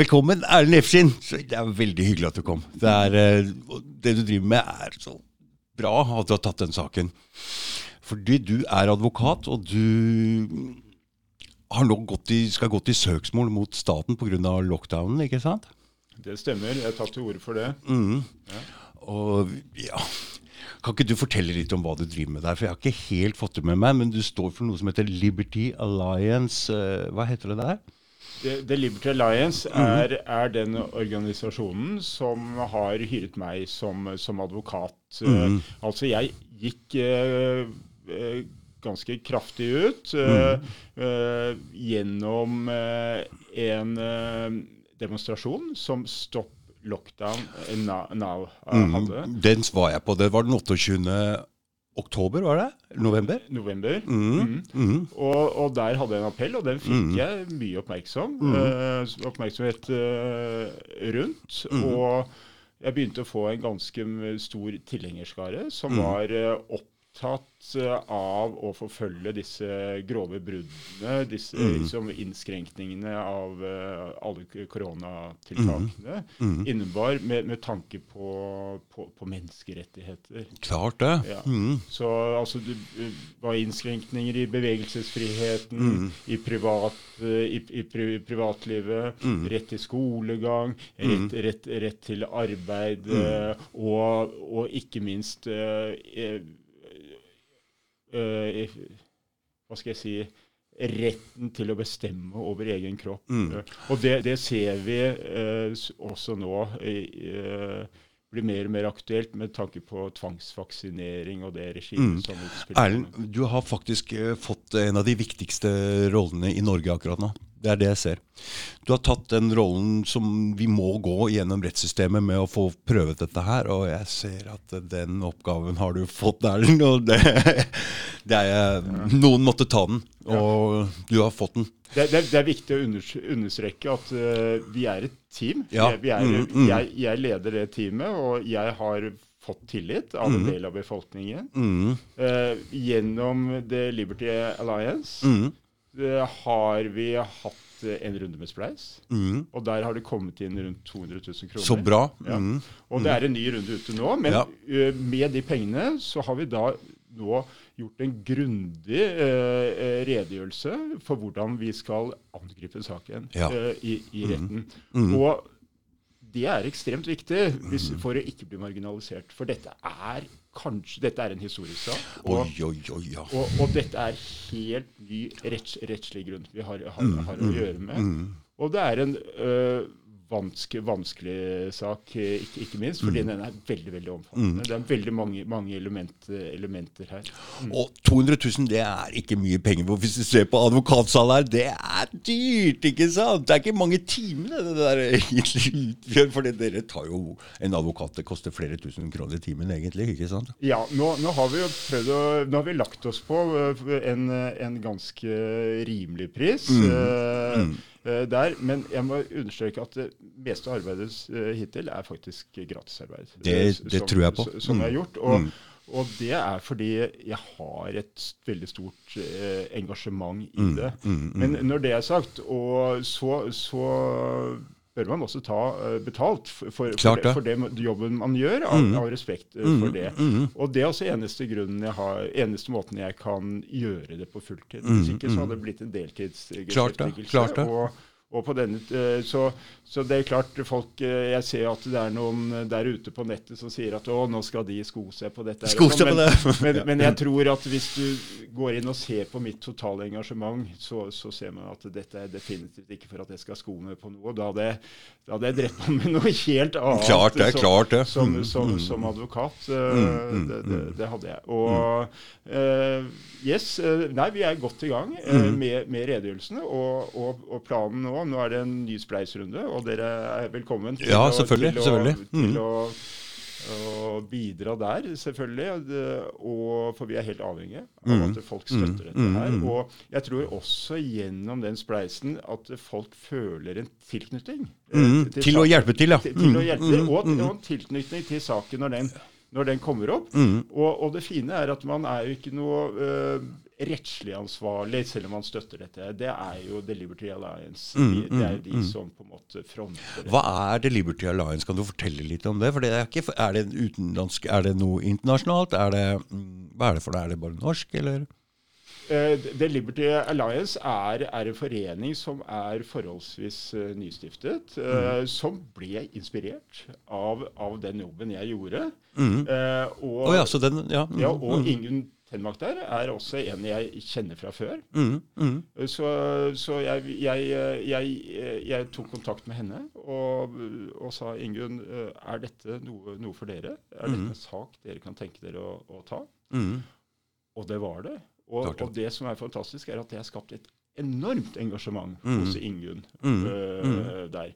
Velkommen, Erlend Efskin. Det er veldig hyggelig at du kom. Det, er, eh, det du driver med, er så bra at du har tatt den saken. Fordi du er advokat, og du har nå gått i, skal gå til søksmål mot staten pga. lockdownen, ikke sant? Det stemmer. Jeg tatt til orde for det. Mm. Ja. Og ja, Kan ikke du fortelle litt om hva du driver med der? For jeg har ikke helt fått det med meg, men du står for noe som heter Liberty Alliance. Eh, hva heter det der? The Liberty Alliance mhm. er, er, den organisasjonen som har hyret meg som, som advokat. Mm. Uh, altså, jeg gikk uh, uh, ganske kraftig ut mm. gjennom en demonstrasjon som Stopp Lockdown Now mhm. hadde. Den var jeg på. Det var den 28 oktober, var det? November? November. Mm. Mm. Og, og, der hadde jeg en appell, og den fikk mm. jeg mye oppmerksom, uh, oppmerksomhet uh, rundt. Mm. Og jeg begynte å få en ganske stor tilhengerskare som mm. var uh, opptatt av å forfølge disse grove bruddene, disse mm. liksom, innskrenkningene av uh, alle koronatiltakene, mm. mm. innebar med, med tanke på, på, på, menneskerettigheter. Klart det. Ja. Mm. Så altså, det var innskrenkninger i bevegelsesfriheten, mm. i, privat, uh, i, i pri, privatlivet, mm. rett til skolegang, rett, rett, rett til arbeid, og, og, ikke minst uh, Hva skal jeg si Retten til å bestemme over egen kropp. Mm. og det, det, ser vi uh, også nå. Uh, blir mer og mer aktuelt med tanke på tvangsvaksinering og det regimet mm. som utspiller. Erlend, du har faktisk fått en av de viktigste rollene i Norge akkurat nå. Det er det jeg ser. Du har tatt den rollen som vi må gå gjennom rettssystemet med å få prøvet dette her, og jeg ser at den oppgaven har du fått, Erlend. Og det, det er, noen måtte ta den, og du har fått den. Det, det, det er viktig å understreke at uh, vi er et team. Ja. Vi er, mm, mm. Jeg, jeg, leder det teamet, og jeg har fått tillit av en mm. del av befolkningen. Uh, gjennom The Liberty Alliance mm har vi hatt en runde med Spleis. Mm. Og der har det kommet inn rundt 200 000 kroner. Så bra. Mm. Ja. Og det er en ny runde ute nå. Men ja. med de pengene så har vi da nå gjort en grundig uh, redegjørelse for hvordan vi skal angripe saken ja. uh, i, i, retten. Mm. mm. Og det er ekstremt viktig hvis, mm. for å ikke bli marginalisert. For dette er kanskje Dette er en historisk sak. Og, oi, oi, oi, ja. og, og, dette er helt ny retts, rettslig grunn vi har, har, mm, har å mm, gjøre med. Og det er en øh, vanske, vanskelig sak, ikke, ikke minst, fordi mm. den er veldig veldig omfattende. Mm. Det er veldig mange, mange element, elementer her. Mm. Og 200 000 det er ikke mye penger. For hvis du ser på advokatsalær, det er dyrt, ikke sant? Det er ikke mange timene det der egentlig utgjør. For dere tar jo en advokat, det koster flere tusen kroner i timen egentlig, ikke sant? Ja, nå, nå har vi jo prøvd å Nå har vi lagt oss på en, en ganske rimelig pris. Mm. Eh, der. Men jeg må understreke at det meste av arbeidet uh, hittil er faktisk gratisarbeid. Det, det som, tror jeg på. Som mm. jeg har gjort. Og, mm. og, det er fordi jeg har et veldig stort engasjement i mm. det. Mm. Mm. Men når det er sagt, og så, så bør man også ta uh, betalt for, for, for, det, for, det, jobben man gjør, av, mm. av respekt uh, for det. Mm. Og det er også eneste jeg har, eneste måten jeg kan gjøre det på fulltid. Hvis ikke så hadde det blitt en deltidsbeskikkelse. Og, og på denne, eh, så, så, det er klart folk eh, Jeg ser at det er noen der ute på nettet som sier at å, nå skal de sko seg på dette. Sko seg på det. Men, men, men, jeg tror at hvis du går inn og ser på mitt totale engasjement, så, så ser man at dette er definitivt ikke for at jeg skal sko meg på noe. Da hadde, da hadde jeg drept meg med noe helt annet klart det, som, klart det. Som, mm, som, mm, som, advokat. Mm, mm, det, det, det, hadde jeg. Og uh, yes, nei, vi er godt i gang uh, med, med redegjørelsene og, og, og planen nå. Nå er det en ny spleisrunde, og dere er velkommen til, ja, selvfølgelig, å, til, selvfølgelig. Å, til mm. å, å, bidra der, selvfølgelig. Og, for vi er helt avhengige av mm. at folk støtter dette mm. her. Og jeg tror også gjennom den spleisen at folk føler en tilknytning. Eh, mm. Til, til å hjelpe til, ja. Til, til å hjelpe til, og, og en tilknytning til saken når den når den kommer opp. Mm. Og, og, det fine er at man er jo ikke noe uh, rettslig ansvarlig, selv om man støtter dette. Det er jo The Liberty Alliance. Mm, de, det er de mm, mm. som på en måte fronter. Hva er The Liberty Alliance? Kan du fortelle litt om det? For det er, ikke, er det utenlandsk, er det noe internasjonalt? Er det, mm, hva er det for noe? Er det bare norsk, eller? Uh, The Liberty Alliance er, er, en forening som er forholdsvis uh, nystiftet. Uh, mm. Som ble inspirert av, av, den jobben jeg gjorde. Mm. og, oh, ja, den, ja. Mm, ja, og mm. Tenmak der er også en jeg kjenner fra før. Mm, mm. Så, så jeg, jeg, jeg, jeg, tok kontakt med henne og, og sa Ingunn, er dette noe, noe, for dere? Er dette en sak dere kan tenke dere å, å ta? Og det var det. Og, og, det som er fantastisk, er at det har skapt et enormt engasjement mm. hos Ingunn mm. uh, der.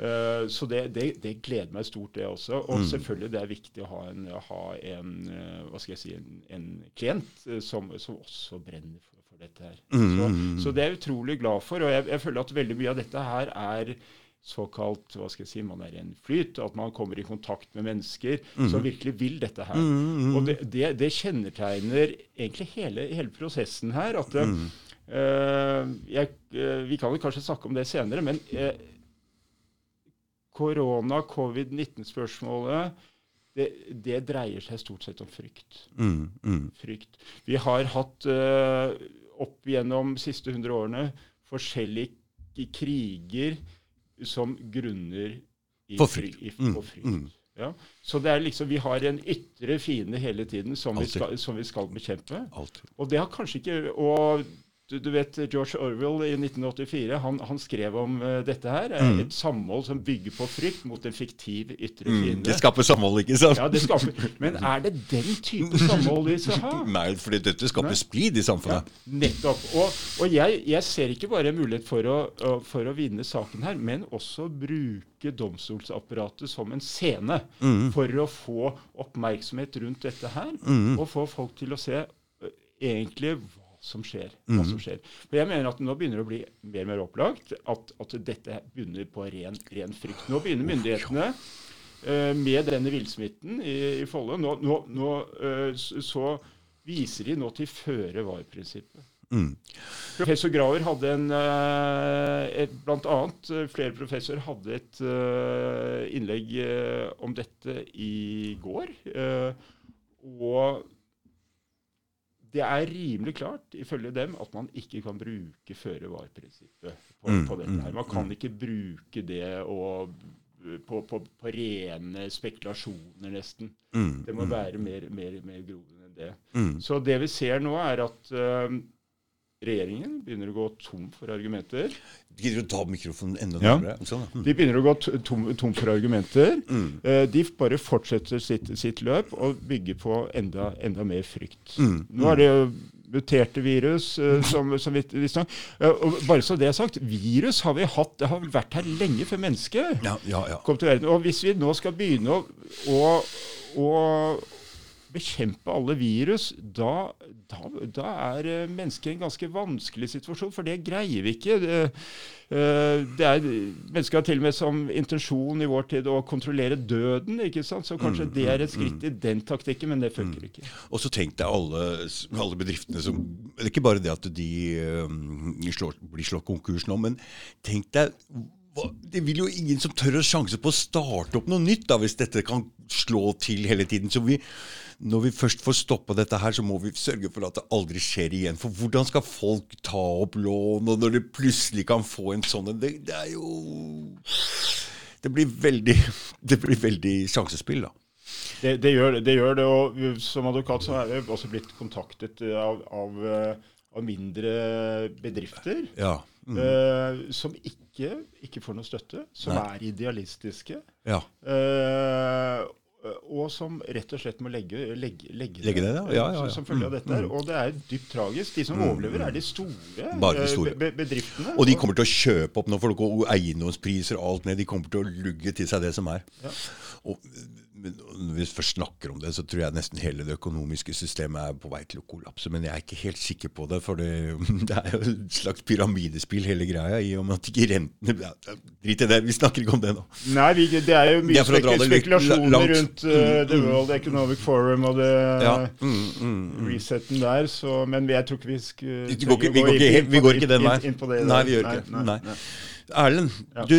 Uh, så det, det, det, gleder meg stort, det også. Og mm. selvfølgelig det er viktig å ha en, ha en uh, hva skal jeg si, en, en klient som, som, også brenner for, for dette her. Mm. Så, så, det er jeg utrolig glad for. Og jeg, jeg føler at veldig mye av dette her er såkalt hva skal jeg si, man er i en flyt, at man kommer i kontakt med mennesker mm. som virkelig vil dette her. Mm, mm. Og det, det, det, kjennetegner egentlig hele, hele prosessen her. at uh, jeg, uh, Vi kan vel kanskje snakke om det senere, men uh, korona, covid-19-spørsmålet det, det, dreier seg stort sett om frykt. Mm, mm. frykt. Vi har hatt opp gjennom de siste 100 årene forskjellige kriger som grunner i, for frykt. I, i, på frykt. Mm. Ja. Så det er liksom, vi har en ytre fiende hele tiden som, vi skal, som vi skal, bekjempe. Altid. Og det har kanskje ikke og du, du, vet George Orwell i 1984 han, han skrev om uh, dette her. Mm. Et samhold som bygger på frykt mot en fiktiv ytre mm, det skaper samhold, ikke sant? Ja, det skaper, Men er det den type samhold vi skal ha? Nei, fordi dette skaper Nei. splid i samfunnet. Ja, nettopp. Og, og jeg, jeg, ser ikke bare mulighet for å, for å, vinne saken her, men også bruke domstolsapparatet som en scene mm. for å få oppmerksomhet rundt dette her, mm. og få folk til å se egentlig egentlig som skjer. hva som mhm. skjer. For jeg mener at Nå begynner det å bli mer og mer opplagt at, at dette begynner på ren, ren frykt. Nå begynner myndighetene uh, med denne villsmitten i, i Follo. Nå, nå, nå uh, så viser de nå til føre var-prinsippet. Mm. Professor Graver hadde en et, Blant annet flere professorer hadde et innlegg om dette i går. og det er rimelig klart, ifølge dem, at man ikke kan bruke føre-var-prinsippet på, mm, på, dette. her. Mm, man kan mm. ikke bruke det og, på, på, på, rene spekulasjoner, nesten. Det må være mer, mer, mer grovere enn det. Så det vi ser nå, er at uh, regjeringen begynner å gå tom for argumenter. Gidder du å ta mikrofonen enda ja. Sånn, mm. De begynner å gå tom, tom for argumenter. Mm. Eh, de bare fortsetter sitt, sitt, løp og bygger på enda, enda mer frykt. Mm. Nå er det jo muterte virus, uh, som, som vi, vi uh, og Bare så det er sagt, virus har vi hatt, det har vært her lenge før mennesket ja, ja, ja. kom til verden. Og hvis vi nå skal begynne å, å, å bekjempe alle virus, da, da, da er eh, mennesket i en ganske vanskelig situasjon, for det greier vi ikke. Det, eh, det er, mennesker har til og med som intensjon i vår tid å kontrollere døden, ikke sant? så kanskje mm, det er et mm, skritt mm. i den taktikken, men det funker ikke. Og så tenk deg alle, alle bedriftene som Det er ikke bare det at de um, slår, blir slått konkurs nå, men tenk deg det vil jo ingen som tør å sjanse på å starte opp noe nytt da, hvis dette kan slå til hele tiden. Så vi, når vi først får stoppa dette her, så må vi sørge for at det aldri skjer igjen. For hvordan skal folk ta opp lån, og når de plutselig kan få en sånn det, det, er jo Det blir veldig, det blir veldig sjansespill, da. Det, det, gjør, det, gjør, det, og som advokat så er jeg også blitt kontaktet av, av, av mindre bedrifter ja. mm. uh, som ikke, ikke, får noe støtte, som Nei. er idealistiske. Ja. Eh, og som rett og slett må legge, legge, legge, legge det, ja. Ja, ja, som følge av mm, dette. Mm. Og det er dypt tragisk. De som mm. overlever, er de store, de eh, store. Be bedriftene. Og de kommer til å kjøpe opp nå, for eiendomspriser og alt ned. De kommer til å lugge til seg det som er. Og når vi først snakker om det, så tror jeg nesten hele det økonomiske systemet er på vei til å kollapse. Men jeg er ikke helt sikker på det, for det, det er jo et slags pyramidespill hele greia. I og med at ikke rentene Drit i det, vi snakker ikke om det nå. Nei, vi, det er jo mye er spekulasjoner rundt uh, The mm. World Economic Forum og det ja. mm, mm, mm. resetten der, så, men jeg tror ikke vi skal vi går ikke, vi går ikke, vi går ikke den veien. Det nei, vi gjør ikke nei. Erlend, Ja. du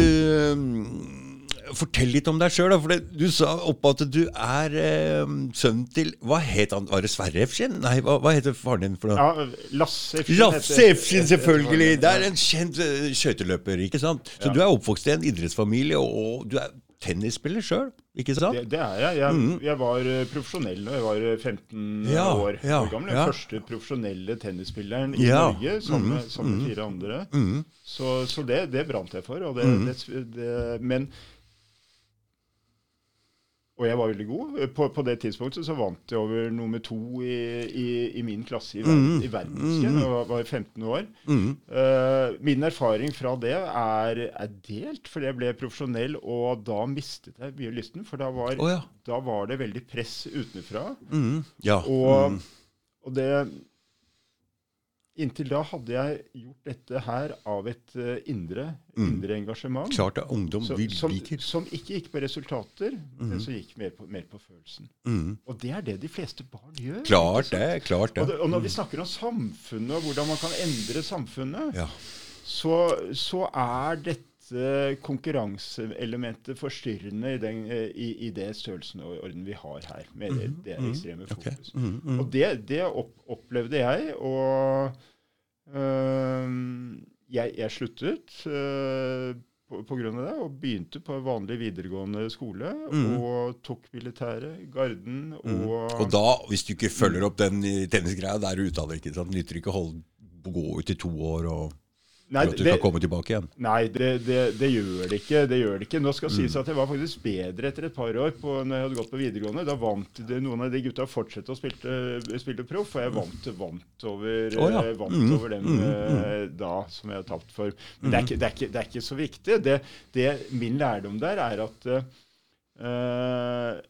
Fortell litt om deg sjøl. For det- du sa oppe at du er eh, sønnen til Hva het han? Var det Sverre Efskin? Nei, hva, hva heter faren din for noe? Ja, Lasse Efskin. Lasse Efskin, selvfølgelig! heter- Det er en kjent eh, skøyteløper, ikke sant? Så Ja. du er oppvokst i en idrettsfamilie, og du er tennisspiller sjøl, ikke sant? Det, det er jeg. Jeg, jeg var eh, profesjonell da jeg var eh, 15 Ja, år, ja, gammel. Den ja. første profesjonelle tennisspilleren i Ja. Norge, sammen med, sammen med fire andre. Mm. Så, så det, det brant jeg for. Det, men Og jeg var veldig god. På, på det tidspunktet så vant jeg over nummer to i, i, i min klasse i, verden, i verdenscup. Jeg var, var 15 år. Mm. Uh, min erfaring fra det er, er delt, fordi jeg ble profesjonell, og da mistet jeg mye lysten. For da var, oh, ja. da var det veldig press utenfra. Mm. Ja. Og, Mhm. og det Inntil da hadde jeg gjort dette her av et uh, indre, indre engasjement. Klart er ungdom Så- vil som, liker. som ikke gikk på resultater, men som gikk mer på, mer på følelsen. Mm. Og det er det de fleste barn gjør. Klart det. Klart Og, det. det, og når vi snakker om samfunnet, og hvordan man kan endre samfunnet, Ja. så, så er dette konkurranseelementet forstyrrende i, den, eh, i, i det størrelsen og orden vi har her, med det, det ekstreme fokuset. Okay. Mm, mhm. Og det, det opp, opplevde jeg, og øh, jeg, jeg sluttet øh, på, på grunn av det, og begynte på vanlig videregående skole, og tok militæret, garden, og, Og da, hvis du ikke følger opp den i tennisgreia, da er du ute av det. ikke sant? Nytter ikke å holde, gå ut i to år og Nei, at du det- skal komme tilbake igjen. Nei, det, det, det gjør det ikke. det gjør det ikke. Nå skal Mm. sies at jeg var faktisk bedre etter et par år på, når jeg hadde gått på videregående. Da vant det, noen av de gutta fortsatte å spille, spille proff, og jeg vant, vant, over, oh, ja. eh, vant Mm, over dem mm. da, som jeg har tapt for. Men det, er ikke, det, er ikke, det er ikke så viktig. Det, det, min lærdom der er at eh,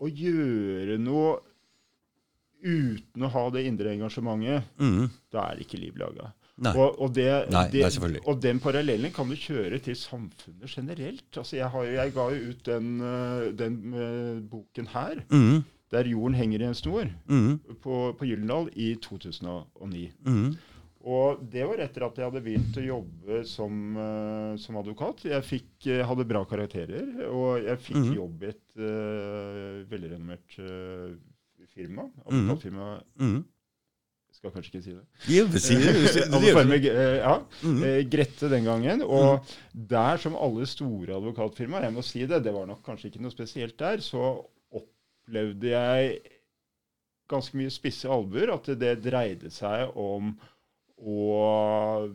å gjøre noe uten å ha det indre engasjementet, mm. da er ikke liv laga. Og, og, det, Nei, det, nei, og den parallellen kan du kjøre til samfunnet generelt. Altså jeg, har, jeg ga jo ut den, øh, den øh, boken her, mm. der jorden henger i en snor, mm. på, på Gyldendal i 2009. Mhm. Og det var etter at jeg hadde begynt å jobbe som, øh, som advokat. Jeg fikk, hadde bra karakterer, og jeg fikk mm. jobb i et uh, velrenommert firma. Advokatfirma. Mhm. Skal kanskje ikke si det. Jo, si det. Advokatfirma, eh, ja, mm. eh, Grette den gangen. Og der, som alle store advokatfirmaer, jeg må si det, det var nok kanskje ikke noe spesielt der, så opplevde jeg ganske mye spisse albuer. At det dreide seg om å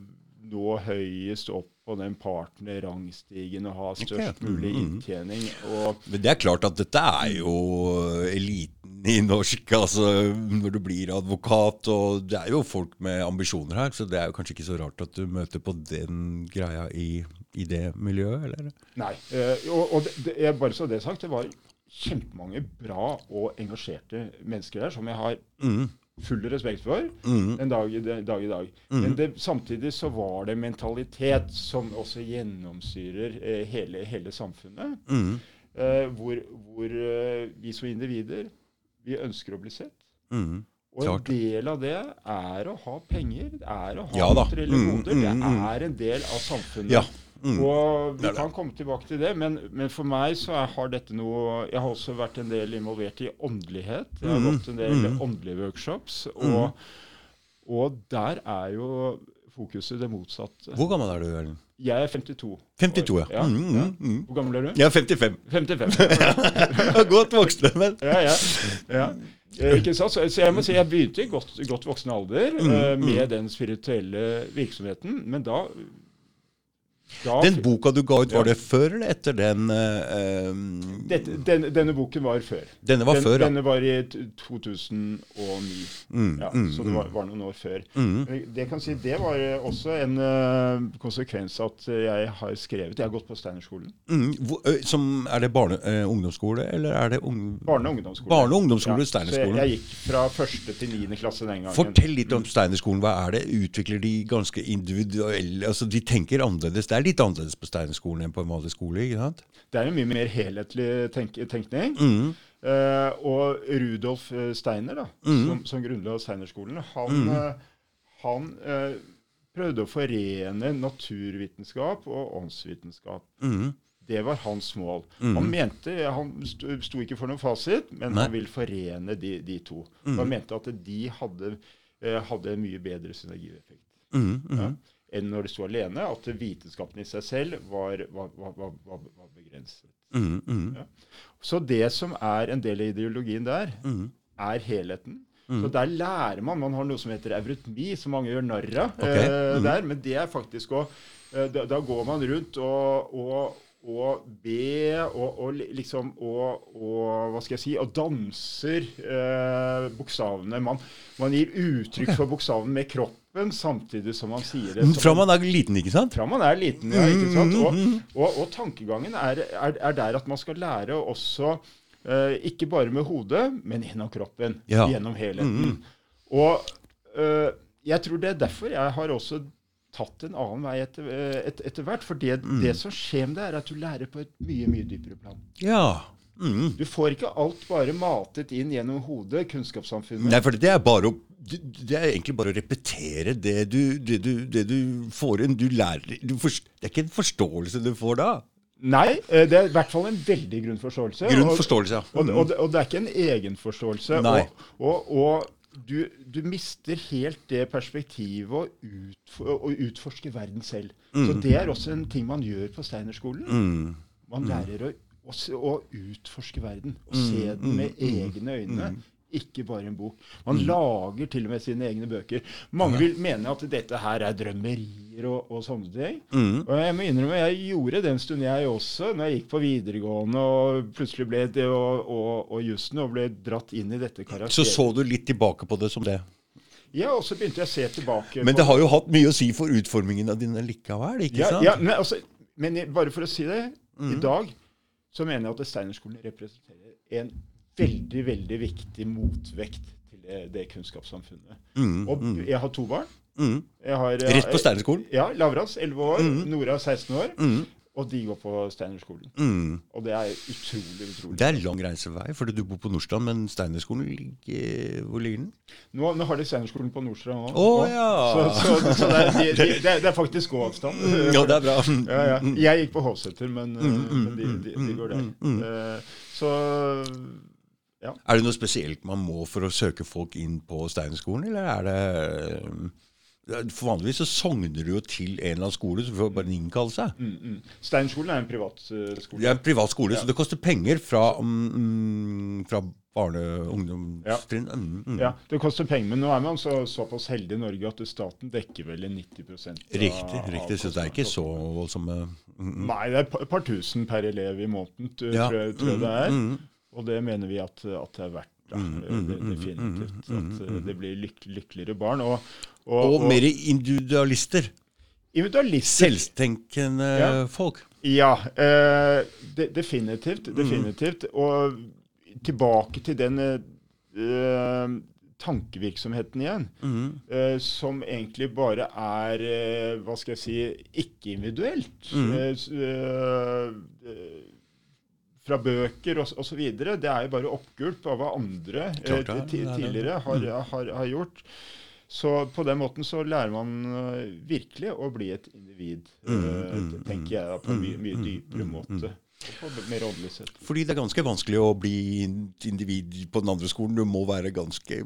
nå høyest opp på den partnerrangstigen og ha størst okay. mulig Mhm. inntjening. Og Men det er klart at dette er jo eliten i norsk, altså når du blir advokat, og det er jo folk med ambisjoner her, så det er jo kanskje ikke så rart at du møter på den greia i, i det miljøet, eller? Nei. eh, og og det, jeg bare så det sagt, det var kjempemange bra og engasjerte mennesker der som jeg har Mhm. Full respekt for mm. den dag, dag i dag. Men det, samtidig så var det mentalitet som også gjennomsyrer eh, hele, hele samfunnet. Mm. Eh, hvor hvor eh, vi som individer, vi ønsker å bli sett. Mhm. Og en Klart. del av det er å ha penger, det er å ha Ja materielle Mm, goder. Det mm, mm. er en del av samfunnet. Ja. Mm. Og vi kan komme tilbake til det, men, men for meg så er, har dette noe Jeg har også vært en del involvert i åndelighet. Jeg har Mm, gått en del mm. åndelige workshops, og, og der er jo fokuset det motsatte. Hvor gammel er du, Erlend? Jeg er 52. 52, ja. Ja, mm, ja. mhm. Hvor gammel er du? Jeg er 55. 55. Godt voksne, men ja, ja. ja. Eh, Ikke sant? Så, så jeg må si jeg begynte i godt, godt voksen alder Mm, eh, med den spirituelle virksomheten, men da, da Den boka du ga ut, var det før eller etter den um, Dette, den, denne boken var før. Denne var den, før, ja. Denne var i 2009. Mm, ja, mm, så det var, var noen år før. Mm. Det kan si, det var eh, også en uh, konsekvens at jeg har skrevet Jeg har gått på Steinerskolen. Som, er det barne, uh, ungdomsskole, eller er det ung... Barne- og ungdomsskole. Barne- og ungdomsskole, ja, Steinerskolen. jeg, jeg gikk fra første til niende klasse den gangen. Fortell litt om Steinerskolen. Hva er det? Utvikler de ganske individuelle Altså, de tenker annerledes. Det er litt annerledes på Steinerskolen enn på en vanlig skole, ikke sant? Det er en mye mer helhetlig tenk tenkning. Mm. Eh, og Rudolf eh, Steiner, da, Mm. som, som grunnla Steinerskolen, han, eh, han eh, prøvde å forene naturvitenskap og åndsvitenskap. Mm. Det var hans mål. Han mente, han sto, ikke for noen fasit, men Nei. han ville forene de, de to. Han mente at de hadde, eh, hadde en mye bedre synergieffekt Mm. Mm. ja, enn når de sto alene. At vitenskapen i seg selv var, var, var, var, begrenset. Mm. Mm. Ja. Så det som er en del av ideologien der, Mm. er helheten. Så der lærer man. Man har noe som heter eurytmi, som mange gjør narr av Ok. eh, Mhm. der. Men det er faktisk å eh, da, da går man rundt og, og, og be og, og liksom og, og hva skal jeg si og danser eh, bokstavene. Man, man gir uttrykk for bokstaven med kroppen samtidig som man sier det. Fra man er liten, ikke sant? fra man er liten, ja. ikke sant? Og, og, og tankegangen er, er, er der at man skal lære også eh, ikke bare med hodet, men gjennom kroppen. Ja. Gjennom helheten. Og eh, jeg tror det er derfor jeg har også tatt en annen vei etter, eh, et, etter hvert. For det, det som skjer med det, er at du lærer på et mye, mye dypere plan. Ja. Mm. Du får ikke alt bare matet inn gjennom hodet, kunnskapssamfunnet. Nei, for det er bare å det er egentlig bare å repetere det du, det du, det du får inn. Du lærer du forst- Det er ikke en forståelse du får da. Nei, eh, det er i hvert fall en veldig grunnforståelse. Grunnforståelse, ja. Og, og, det- og det er ikke en egenforståelse. Nei. Og, og du, du mister helt det perspektivet å, utfor, å utforske verden selv. Så det er også en ting man gjør på Steinerskolen. Mm. Man lærer å, å, å utforske verden. Og se den med egne øyne. Ikke bare en bok. Man lager til og med sine egne bøker. Mange vil mene at dette her er drømmerier og, og sånne ting. Og jeg må innrømme, jeg gjorde det en stund, jeg også, når jeg gikk på videregående og plutselig ble det og, og, og jussen og ble dratt inn i dette karakteret. Så så du litt tilbake på det som det. Ja, og så begynte jeg å se tilbake Men på det har jo hatt mye å si for utformingen av dine likevel, ikke ja, sant? ja, men, altså, men bare for å si det, Mm. i dag så mener jeg at Steinerskolen representerer en veldig, veldig viktig motvekt til det, det kunnskapssamfunnet. og jeg har to barn. Mm. Jeg har, Rett på Steinerskolen? Ja, Lavras 11 år, Nora 16 år. Mm. Og de går på Steinerskolen. Mm. Og det er utrolig, utrolig. Det er lang reisevei, fordi du bor på Nordstrand, men Steinerskolen ligger Hvor ligger den? Nå, nå har de Steinerskolen på Nordstrand òg. Å, ja. Så, så, så det, er, de, de, det, er, det er faktisk gåavstand. Ja, det er bra. Ja, ja. Jeg gikk på Håseter, men, uh, men de, de, går der. Uh, så ja. Er det noe spesielt man må for å søke folk inn på Steinerskolen, eller er det For vanligvis så sogner du jo til en eller annen skole, så du får bare en innkallelse. Mm, mm. Steinerskolen er en privat skole. Det er en privat skole, så det koster penger fra, um, fra barne- og ungdomstrinn. Mm, mm. Ja, det koster penger, men nå er man så, såpass heldig i Norge at staten dekker vel en 90 av Riktig, så det er ikke så voldsomme mm, mm. Nei, det er et par, tusen per elev i måneden, tror, Ja. tror jeg det er. Mm, mm. Og det mener vi at, at det er verdt. Da. Definitivt. At det blir lyk, lykkeligere barn. Og, og, Og mer individualister. individualister. Selvtenkende Ja. folk. Ja, eh, de, definitivt. Definitivt. Og tilbake til den eh, eh, tankevirksomheten igjen, Mm. eh, som egentlig bare er eh, Hva skal jeg si ikke-individuelt. Mhm. Eh, eh, eh, fra bøker osv. Det er jo bare oppgulp av hva andre eh, Klart det. tidligere har, har, har gjort. Så på den måten så lærer man eh, virkelig å bli et individ, eh, mm, tenker jeg, på en mye, mye dypere måte. Fordi det er ganske vanskelig å bli individ på den andre skolen. Du må være ganske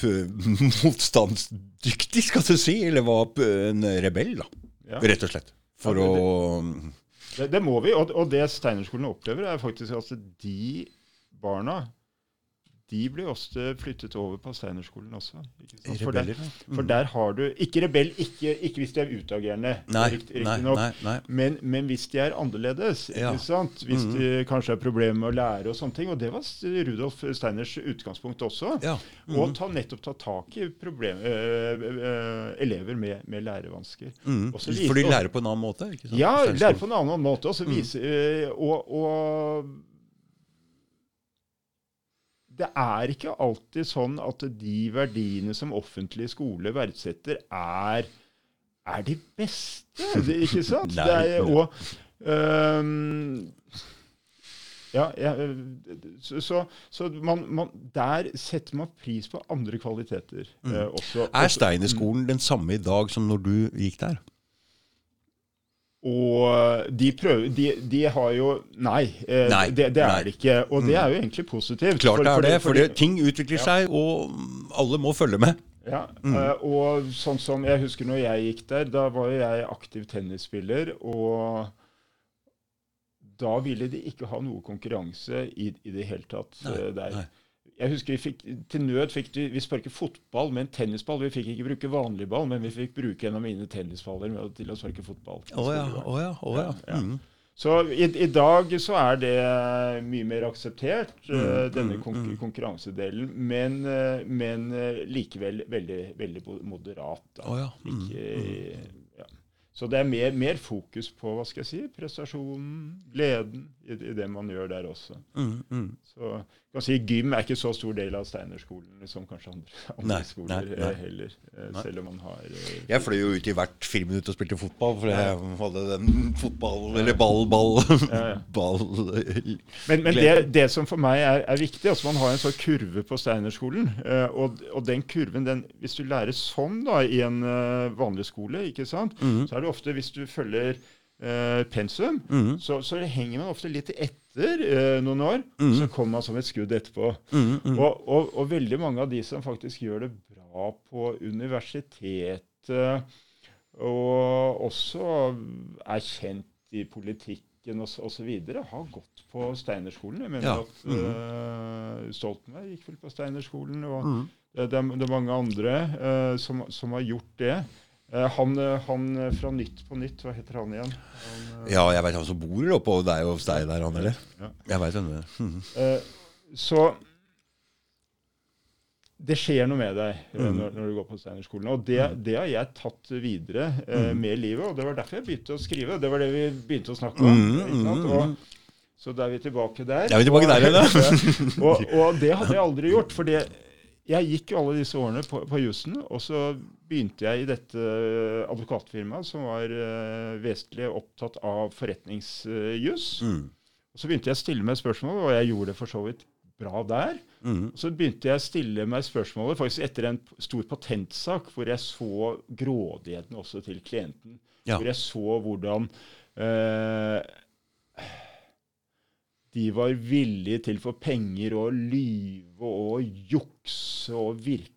motstandsdyktig, skal du si. Eller var en rebell, da. Ja. Rett og slett. For Ja, det- å Det, det må vi, og, og det Steinerskolen opplever, er faktisk at de barna de blir ofte flyttet over på Steinerskolen også. For, der, for der har du Ikke rebell, ikke, ikke hvis de er utagerende, Nei, rikt- nei, nei. Men, men hvis de er annerledes, Ja. hvis Mhm. de kanskje har problemer med å lære og sånne ting. Og det var Rudolf Steiners utgangspunkt også. Ja. Og ta, nettopp ta tak i problem, øh, øh, elever med, med lærevansker. Mm. Og For de lærer på en annen måte? Ja, lærer lære på en annen måte. Mm. Vise, øh, og, og det er ikke alltid sånn at de verdiene som offentlig skole verdsetter, er, er de beste. Det, ikke sant? Er, og, um, Ja, ja, så, så, så man, man, der setter man pris på andre kvaliteter Mm. eh, også. Er Steinerskolen den samme i dag som når du gikk der? Og de prøver De, de har jo Nei, eh, Nei, det, det er det ikke. Og det er jo egentlig positivt. Klart det er det, for fordi- ting utvikler seg, og alle må følge med. Ja, Mm. eh, og sånn som Jeg husker når jeg gikk der, da var jo jeg aktiv tennisspiller. Og da ville de ikke ha noe konkurranse i, i det hele tatt Nei, eh, der. nei. Jeg husker vi fikk, Til nød fikk vi, vi sparke fotball med en tennisball. Vi fikk ikke bruke vanlig ball, men vi fikk bruke en av mine tennisballer til å sparke fotball. Å ja, å ja. oh, ja. Ja. Mm. Så i, i dag så er det mye mer akseptert, eh, Mm, denne mm, konk mm. konkurransedelen. Men, eh, men eh, likevel veldig, veldig moderat. Da. Mm, Ikke, ja. Så det er mer, mer fokus på hva skal jeg si, prestasjonen, gleden, i, i det man gjør der også. Mm, mm. Så kan si Gym er ikke så stor del av Steinerskolen som kanskje andre, andre Nei, skoler nei, eh, nei. heller. eh, Nei. Selv om man har eh, Jeg fløy jo ut i hvert friminutt og spilte fotball, for jeg hadde den fotball Eller ball, ball, Ja, ja. ball Men, men det, det som for meg er, er viktig altså Man har en sånn kurve på Steinerskolen. eh, og, og den kurven, den, hvis du lærer sånn da, i en uh, vanlig skole, ikke sant, mm. så er det ofte hvis du følger eh, pensum, mm. så, så henger man ofte litt etter eh, noen år. Mm. Så kommer man som et skudd etterpå. Mm. Og, og, og veldig mange av de som faktisk gjør det bra på universitetet, og også er kjent i politikken osv., har gått på Steinerskolen. Jeg mener Ja, at uh, Stoltenberg gikk vel på Steinerskolen, og Mm. det, det, er, det er mange andre uh, som, som har gjort det. Eh, han, eh, han eh, fra Nytt på Nytt, hva heter han igjen? Han, Ja, jeg veit han som bor og det er jo hos deg der, han, eller? Ja. Jeg veit hvem det er. Mhm. Så det skjer noe med deg Mm. når, når du går på Steinerskolen. Og det, det har jeg tatt videre eh, Mm. med livet, og det var derfor jeg begynte å skrive. Det var det vi begynte å snakke om. Mm, Og, så da er vi tilbake der. Er vi tilbake der igjen, ja. og, og det hadde jeg aldri gjort. For jeg gikk jo alle disse årene på, på jussen, og så begynte jeg i dette advokatfirmaet som var uh, vesentlig opptatt av forretningsjuss. Mm. Og så begynte jeg å stille meg spørsmål, og jeg gjorde det for så vidt bra der. Mm. Så begynte jeg å stille meg spørsmålet faktisk etter en stor patentsak hvor jeg så grådigheten også til klienten. Ja. Hvor jeg så hvordan eh, de var villige til for penger å lyve og jukse og virkelig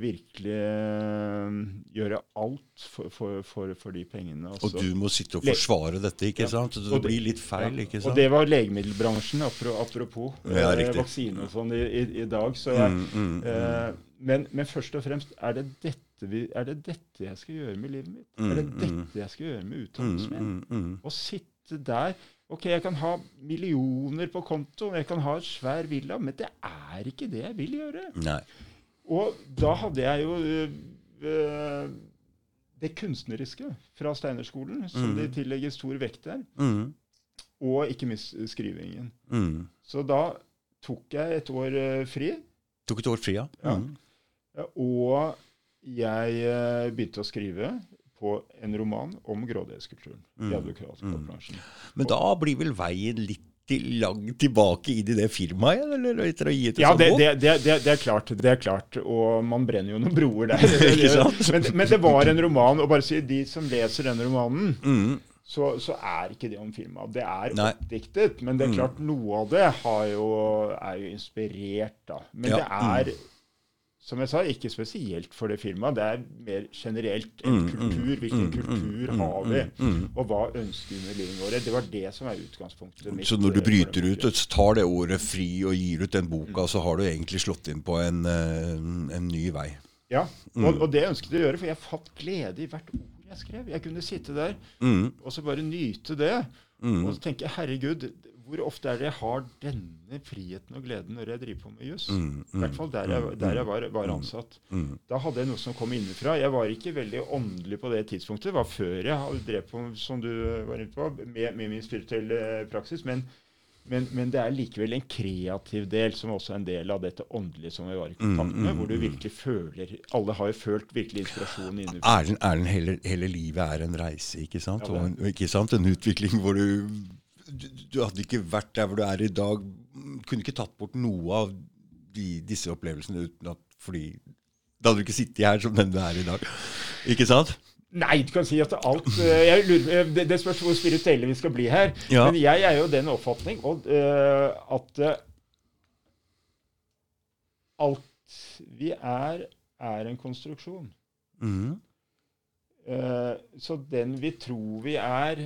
virkelig eh, gjøre alt for, for, for, for de pengene. Og altså. du må sitte og forsvare dette, ikke sant? Så det det- blir litt feil, ikke sant? Og det var legemiddelbransjen, apropos Ja, eh, vaksine og sånn i, i, i dag. Så Mm, mm, mm. eh, men, men først og fremst, er det, dette vi, er det dette jeg skal gjøre med livet mitt? er det Mm, dette mm. jeg skal gjøre med Mm, utdannelsen min? mm, mm. Å sitte der Ok, jeg kan ha millioner på kontoen, jeg kan ha et svær villa, men det er ikke det jeg vil gjøre. Nei. Og da hadde jeg jo øh, det kunstneriske fra Steinerskolen, som Mm. de tillegger stor vekt der, Mm, og ikke minst skrivingen. mm. Så da tok jeg et år øh, fri, Tok et år fri, ja. Ja. Mm. ja, og jeg øh, begynte å skrive på en roman om grådighetskulturen i Mm. advokatbransjen. Men da blir vel veien litt langt tilbake inn i det firmaet eller etter å gi et Ja, det, det, det, det, er klart. det er klart, Og man brenner jo noen broer der. Men, men det var en roman. Og bare si de som leser denne romanen, Mm. så, så er ikke det om firmaet. Det er Nei. oppdiktet. Men det er Mm. klart, noe av det har jo, er jo inspirert, da. Men Ja, det er, som jeg sa, ikke spesielt for det firmaet. Det er mer generelt en Mm, mm, kultur. Hvilken mm, kultur har vi? Og hva ønsker vi med livet vårt? Det var det som er utgangspunktet mitt. Så når du bryter ut og tar det året fri og gir ut den boka, så har du egentlig slått inn på en, eh, en ny vei. Ja, og, og det ønsket jeg å gjøre, for jeg fant glede i hvert ord jeg skrev. Jeg kunne sitte der og så bare nyte det. Og så tenke herregud, hvor ofte er det jeg har denne friheten og gleden når jeg driver på med juss? Mm, I hvert fall der jeg, mm, der jeg var, var ansatt. Mm. Da hadde jeg noe som kom innenfra. Jeg var ikke veldig åndelig på det tidspunktet. Det var før jeg drev på, som du var inne på, med, med min spirituelle praksis. Men, men, men det er likevel en kreativ del som også er en del av dette åndelige som vi var i kontakt Mm, med, mm, hvor du mm. virkelig føler Alle har jo følt virkelig inspirasjon innenfra. Erlend, hele, hele livet er en reise, ikke sant? Ja. Og en, ikke sant? En utvikling hvor du du, du hadde ikke vært der hvor du er i dag. Kunne ikke tatt bort noe av de, disse opplevelsene uten at fordi Da hadde du ikke sittet her som den du er i dag. Ikke sant? Nei, du kan si at alt eh, jeg lurer, eh, det, det spørs hvor spirituelle vi skal bli her. Ja. Men jeg er jo den oppfatning og, uh, at uh, alt vi er, er en konstruksjon. Mm. Uh, så den vi tror vi er,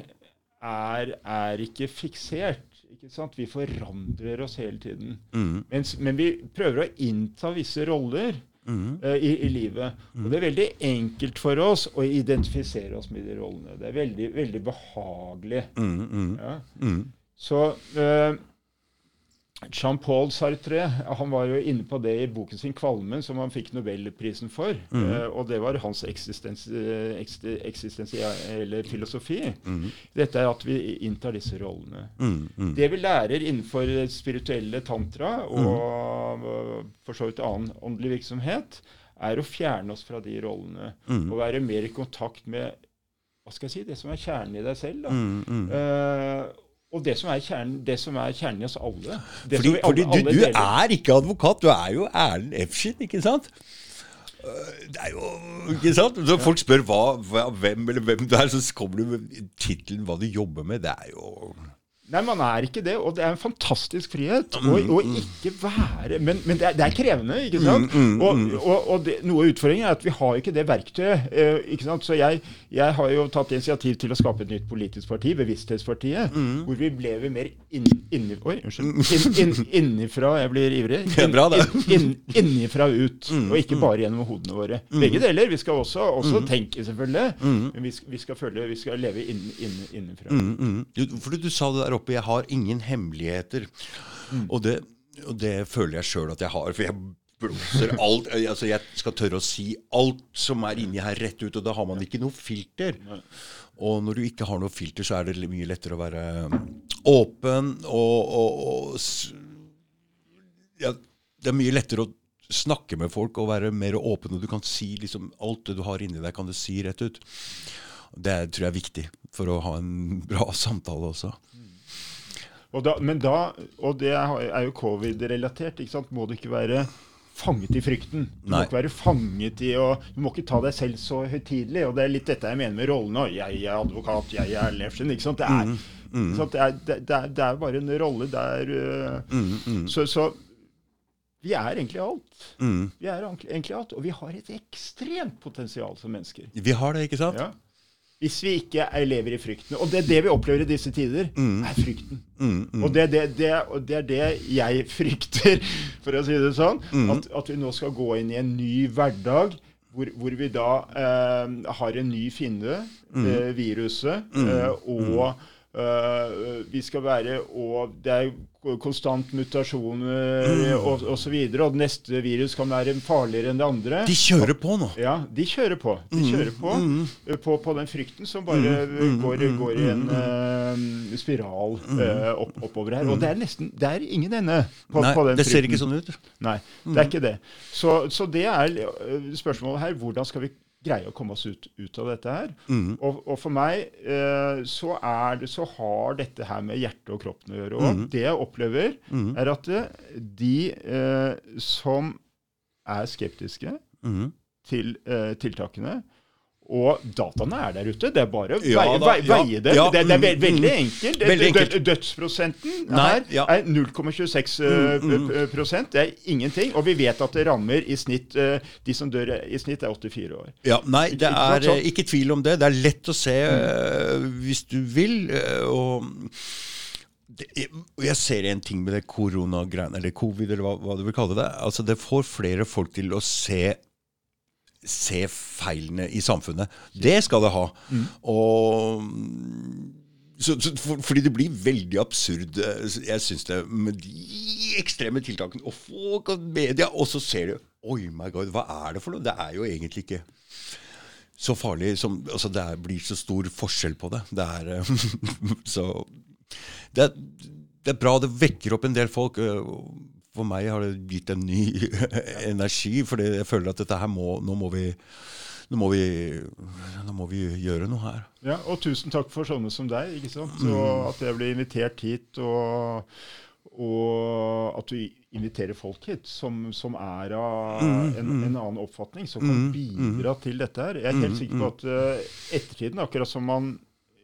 er, er ikke fiksert. Ikke sant? Vi forandrer oss hele tiden. Mm. Mens, men vi prøver å innta visse roller Mm. eh, i, i livet. Og det er veldig enkelt for oss å identifisere oss med de rollene. Det er veldig, veldig behagelig. Mm, mm, Ja. Mhm. Så eh, Jean-Paul Sartre han var jo inne på det i boken sin 'Kvalmen', som han fikk Nobelprisen for. Eh, og det var hans eksistens, eh, eksti- eksistensielle filosofi. Mm. Dette er at vi inntar disse rollene. Mm. Mhm. Det vi lærer innenfor spirituelle tantra og øh, for så vidt annen åndelig virksomhet, er å fjerne oss fra de rollene. Mhm. Og være mer i kontakt med hva skal jeg si, det som er kjernen i deg selv. Da. Mhm. Og det som er kjernen, det som er kjernen i oss alle. Det Fordi, som vi fordi alle- du, alle du er ikke advokat, du er jo Erlend Efskin, ikke sant? Øh, Det er jo Ikke sant? Så folk spør hva, hvem eller hvem du er, så kommer du med tittelen hva du jobber med. Det er jo Nei, man er ikke det, og det er en fantastisk frihet Mm, å å ikke være Men, men det, er, det er krevende, ikke sant? Mm, Og, og, og det, noe av utfordringen er at vi har ikke det verktøyet. Eh, ikke sant? Så jeg, jeg har jo tatt initiativ til å skape et nytt politisk parti, Bevissthetspartiet, Mm. hvor vi lever mer inn, inni, oi, unnskyld, inn, innifra Jeg blir ivrig. Mm, Inn, inn, innifra ut, og ikke bare gjennom hodene våre. Begge deler. Vi skal også, også Mm. tenke, selvfølgelig, men vi, vi, skal følge, vi skal leve inn, inn, innenfra. Mm, mm. Du, fordi du sa det der oppe, jeg har ingen hemmeligheter. Og, det, og det føler jeg sjøl at jeg har, for jeg blåser alt. altså Jeg skal tørre å si alt som er inni her, rett ut, og da har man ikke noe filter. Og når du ikke har noe filter, så er det mye lettere å være åpen og, og, og ja, Det er mye lettere å snakke med folk og være mer åpen, og du kan si liksom alt det du har inni deg, kan du si rett ut. Det tror jeg er viktig for å ha en bra samtale også. Og da, men da, og det er jo covid-relatert, ikke sant? må du ikke være fanget i frykten. Du må ikke være fanget i å Du må ikke ta deg selv så høytidelig. Og det er litt dette jeg mener med rollene. Jeg er advokat, jeg er Lefsen. Ikke sant? Det er, ikke sant? Det er, det, det er, det er bare en rolle der øh, så, så vi er egentlig alt. Mm. Vi er egentlig alt, Og vi har et ekstremt potensial som mennesker. Vi har det, ikke sant? Ja. Hvis vi ikke er, lever i frykten. Og det er det vi opplever i disse tider. er frykten. Mm, mm. Og det, det, det, og det er det jeg frykter, for å si det sånn. Mm. At, at vi nå skal gå inn i en ny hverdag. Hvor, hvor vi da eh, har en ny fiende, Mm. eh, viruset, eh, og eh, vi skal være Og det er konstant mutasjoner Mm. og, og så videre. Og neste virus kan være farligere enn det andre. De kjører på nå. Ja, de kjører på. De Mm, kjører på, mm. på, på den frykten som bare mm, går, går i en uh, spiral uh, opp, oppover her. Og det er nesten Det er ingen ende på, Nei, på den det ser ikke sånn ut. Nei, det er ikke det. Så, så det er eh, spørsmålet her. Hvordan skal vi greie å komme oss ut, ut av dette her? Og, og for meg eh, så, er det, så har dette her med hjertet og kroppen å gjøre. Og det jeg opplever, er at eh, de eh, som er skeptiske Mhm. til eh, tiltakene. Og dataene er der ute. Det er bare å Ja veie, veie, det. ja, det, det er mm, veldig mm. enkelt. Veldig enkelt. Dø- Dødsprosenten Nei, her ja. er 0,26 mm, mm. prosent. Det er ingenting. Og vi vet at det rammer i snitt eh, De som dør i snitt, er 84 år. Ja, nei, det er eh, ikke tvil om det. Det er lett å se mm. hvis du vil. eh, og jeg ser en ting med det koronagreiene, eller covid, eller hva, hva du vil kalle det. Altså, Det får flere folk til å se se feilene i samfunnet. Det skal det ha. Og så, så, for, fordi det blir veldig absurd, eh, jeg syns det, med de ekstreme tiltakene. Og folk og media, og så ser du Oi, my god, hva er det for noe? Det er jo egentlig ikke så farlig som Altså, det blir så stor forskjell på det. Det er eh, Så det er, det er bra. Det vekker opp en del folk. For meg har det gitt en ny energi, fordi jeg føler at dette her må Nå må vi nå må, vi, nå må vi gjøre noe her. Ja, Og tusen takk for sånne som deg. ikke sant? Så Mm. At jeg ble invitert hit, og, og at du inviterer folk hit som, som er av Mm, en, en annen oppfatning, som kan bidra til dette her. Jeg er helt sikker Mm, på at eh, ettertiden, akkurat som man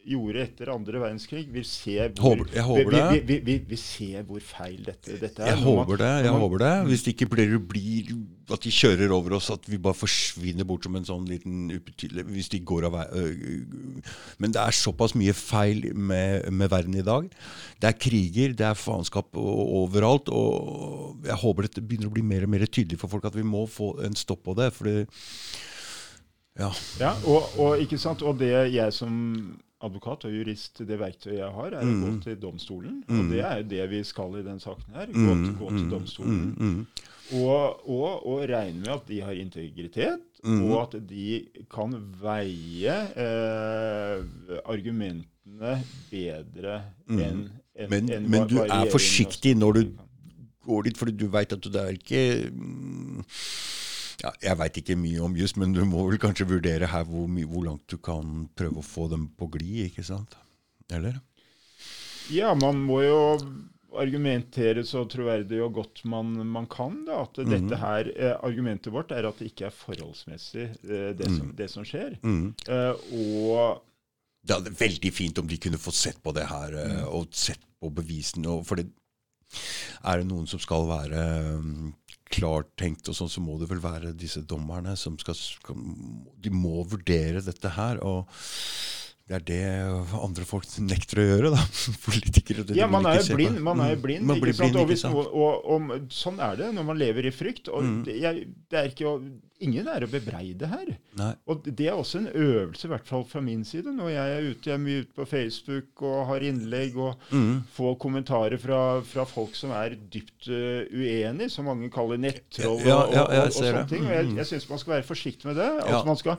gjorde etter andre verdenskrig, vil se hvor, Håper- jeg håper vi, det. vi, vi, vi, vi ser hvor feil dette, dette er. Jeg man- håper det. jeg man- håper det. Hvis det ikke blir, blir at de kjører over oss, at vi bare forsvinner bort som en sånn liten ubetydelig Hvis de går av vei øh, Men det er såpass mye feil med, med verden i dag. Det er kriger, det er faenskap overalt. Og jeg håper dette begynner å bli mer og mer tydelig for folk at vi må få en stopp på det. For det Ja. Ja, og, og, ikke sant? og det jeg som advokat og jurist, det verktøyet jeg har, er å gå til domstolen. Og det er jo det vi skal i den saken her. Gå, til, gå til domstolen. Mm, Og, og, og regne med at de har integritet, Mm. og at de kan veie eh, argumentene bedre enn Mm. Men, en men du er forsiktig når du går dit, fordi du veit at det er ikke mm, ja, Jeg veit ikke mye om juss, men du må vel kanskje vurdere her hvor, hvor langt du kan prøve å få dem på glid, ikke sant? Eller? Ja, man må jo argumentere så troverdig og godt man, man kan. da, At mm. dette her, eh, Argumentet vårt er at det ikke er forholdsmessig, eh, det, som, det som skjer. Mm. Eh, og Det hadde vært veldig fint om de kunne få sett på det her, Mm. eh, og sett på bevisene. For det er det noen som skal være um, klartenkt, og sånn, så må det vel være disse dommerne som skal, skal De må vurdere dette her. og det er det andre folk nekter å gjøre, da. Politikere. det Ja, man er jo blind. Man er jo Mm. blind, Man blir ikke sant? blind, ikke sant? Og, og, og sånn er det når man lever i frykt. og Mm. det, jeg, det er ikke Ingen er å bebreide her. Nei. Og det er også en øvelse, i hvert fall fra min side. Når jeg er ute, jeg er mye ute på Facebook og har innlegg og Mm. får kommentarer fra, fra folk som er dypt uh, uenig, som mange kaller nettroll Ja, og, ja, og, sånne ting. Og jeg, Mm. jeg syns man skal være forsiktig med det. Ja. Altså Man skal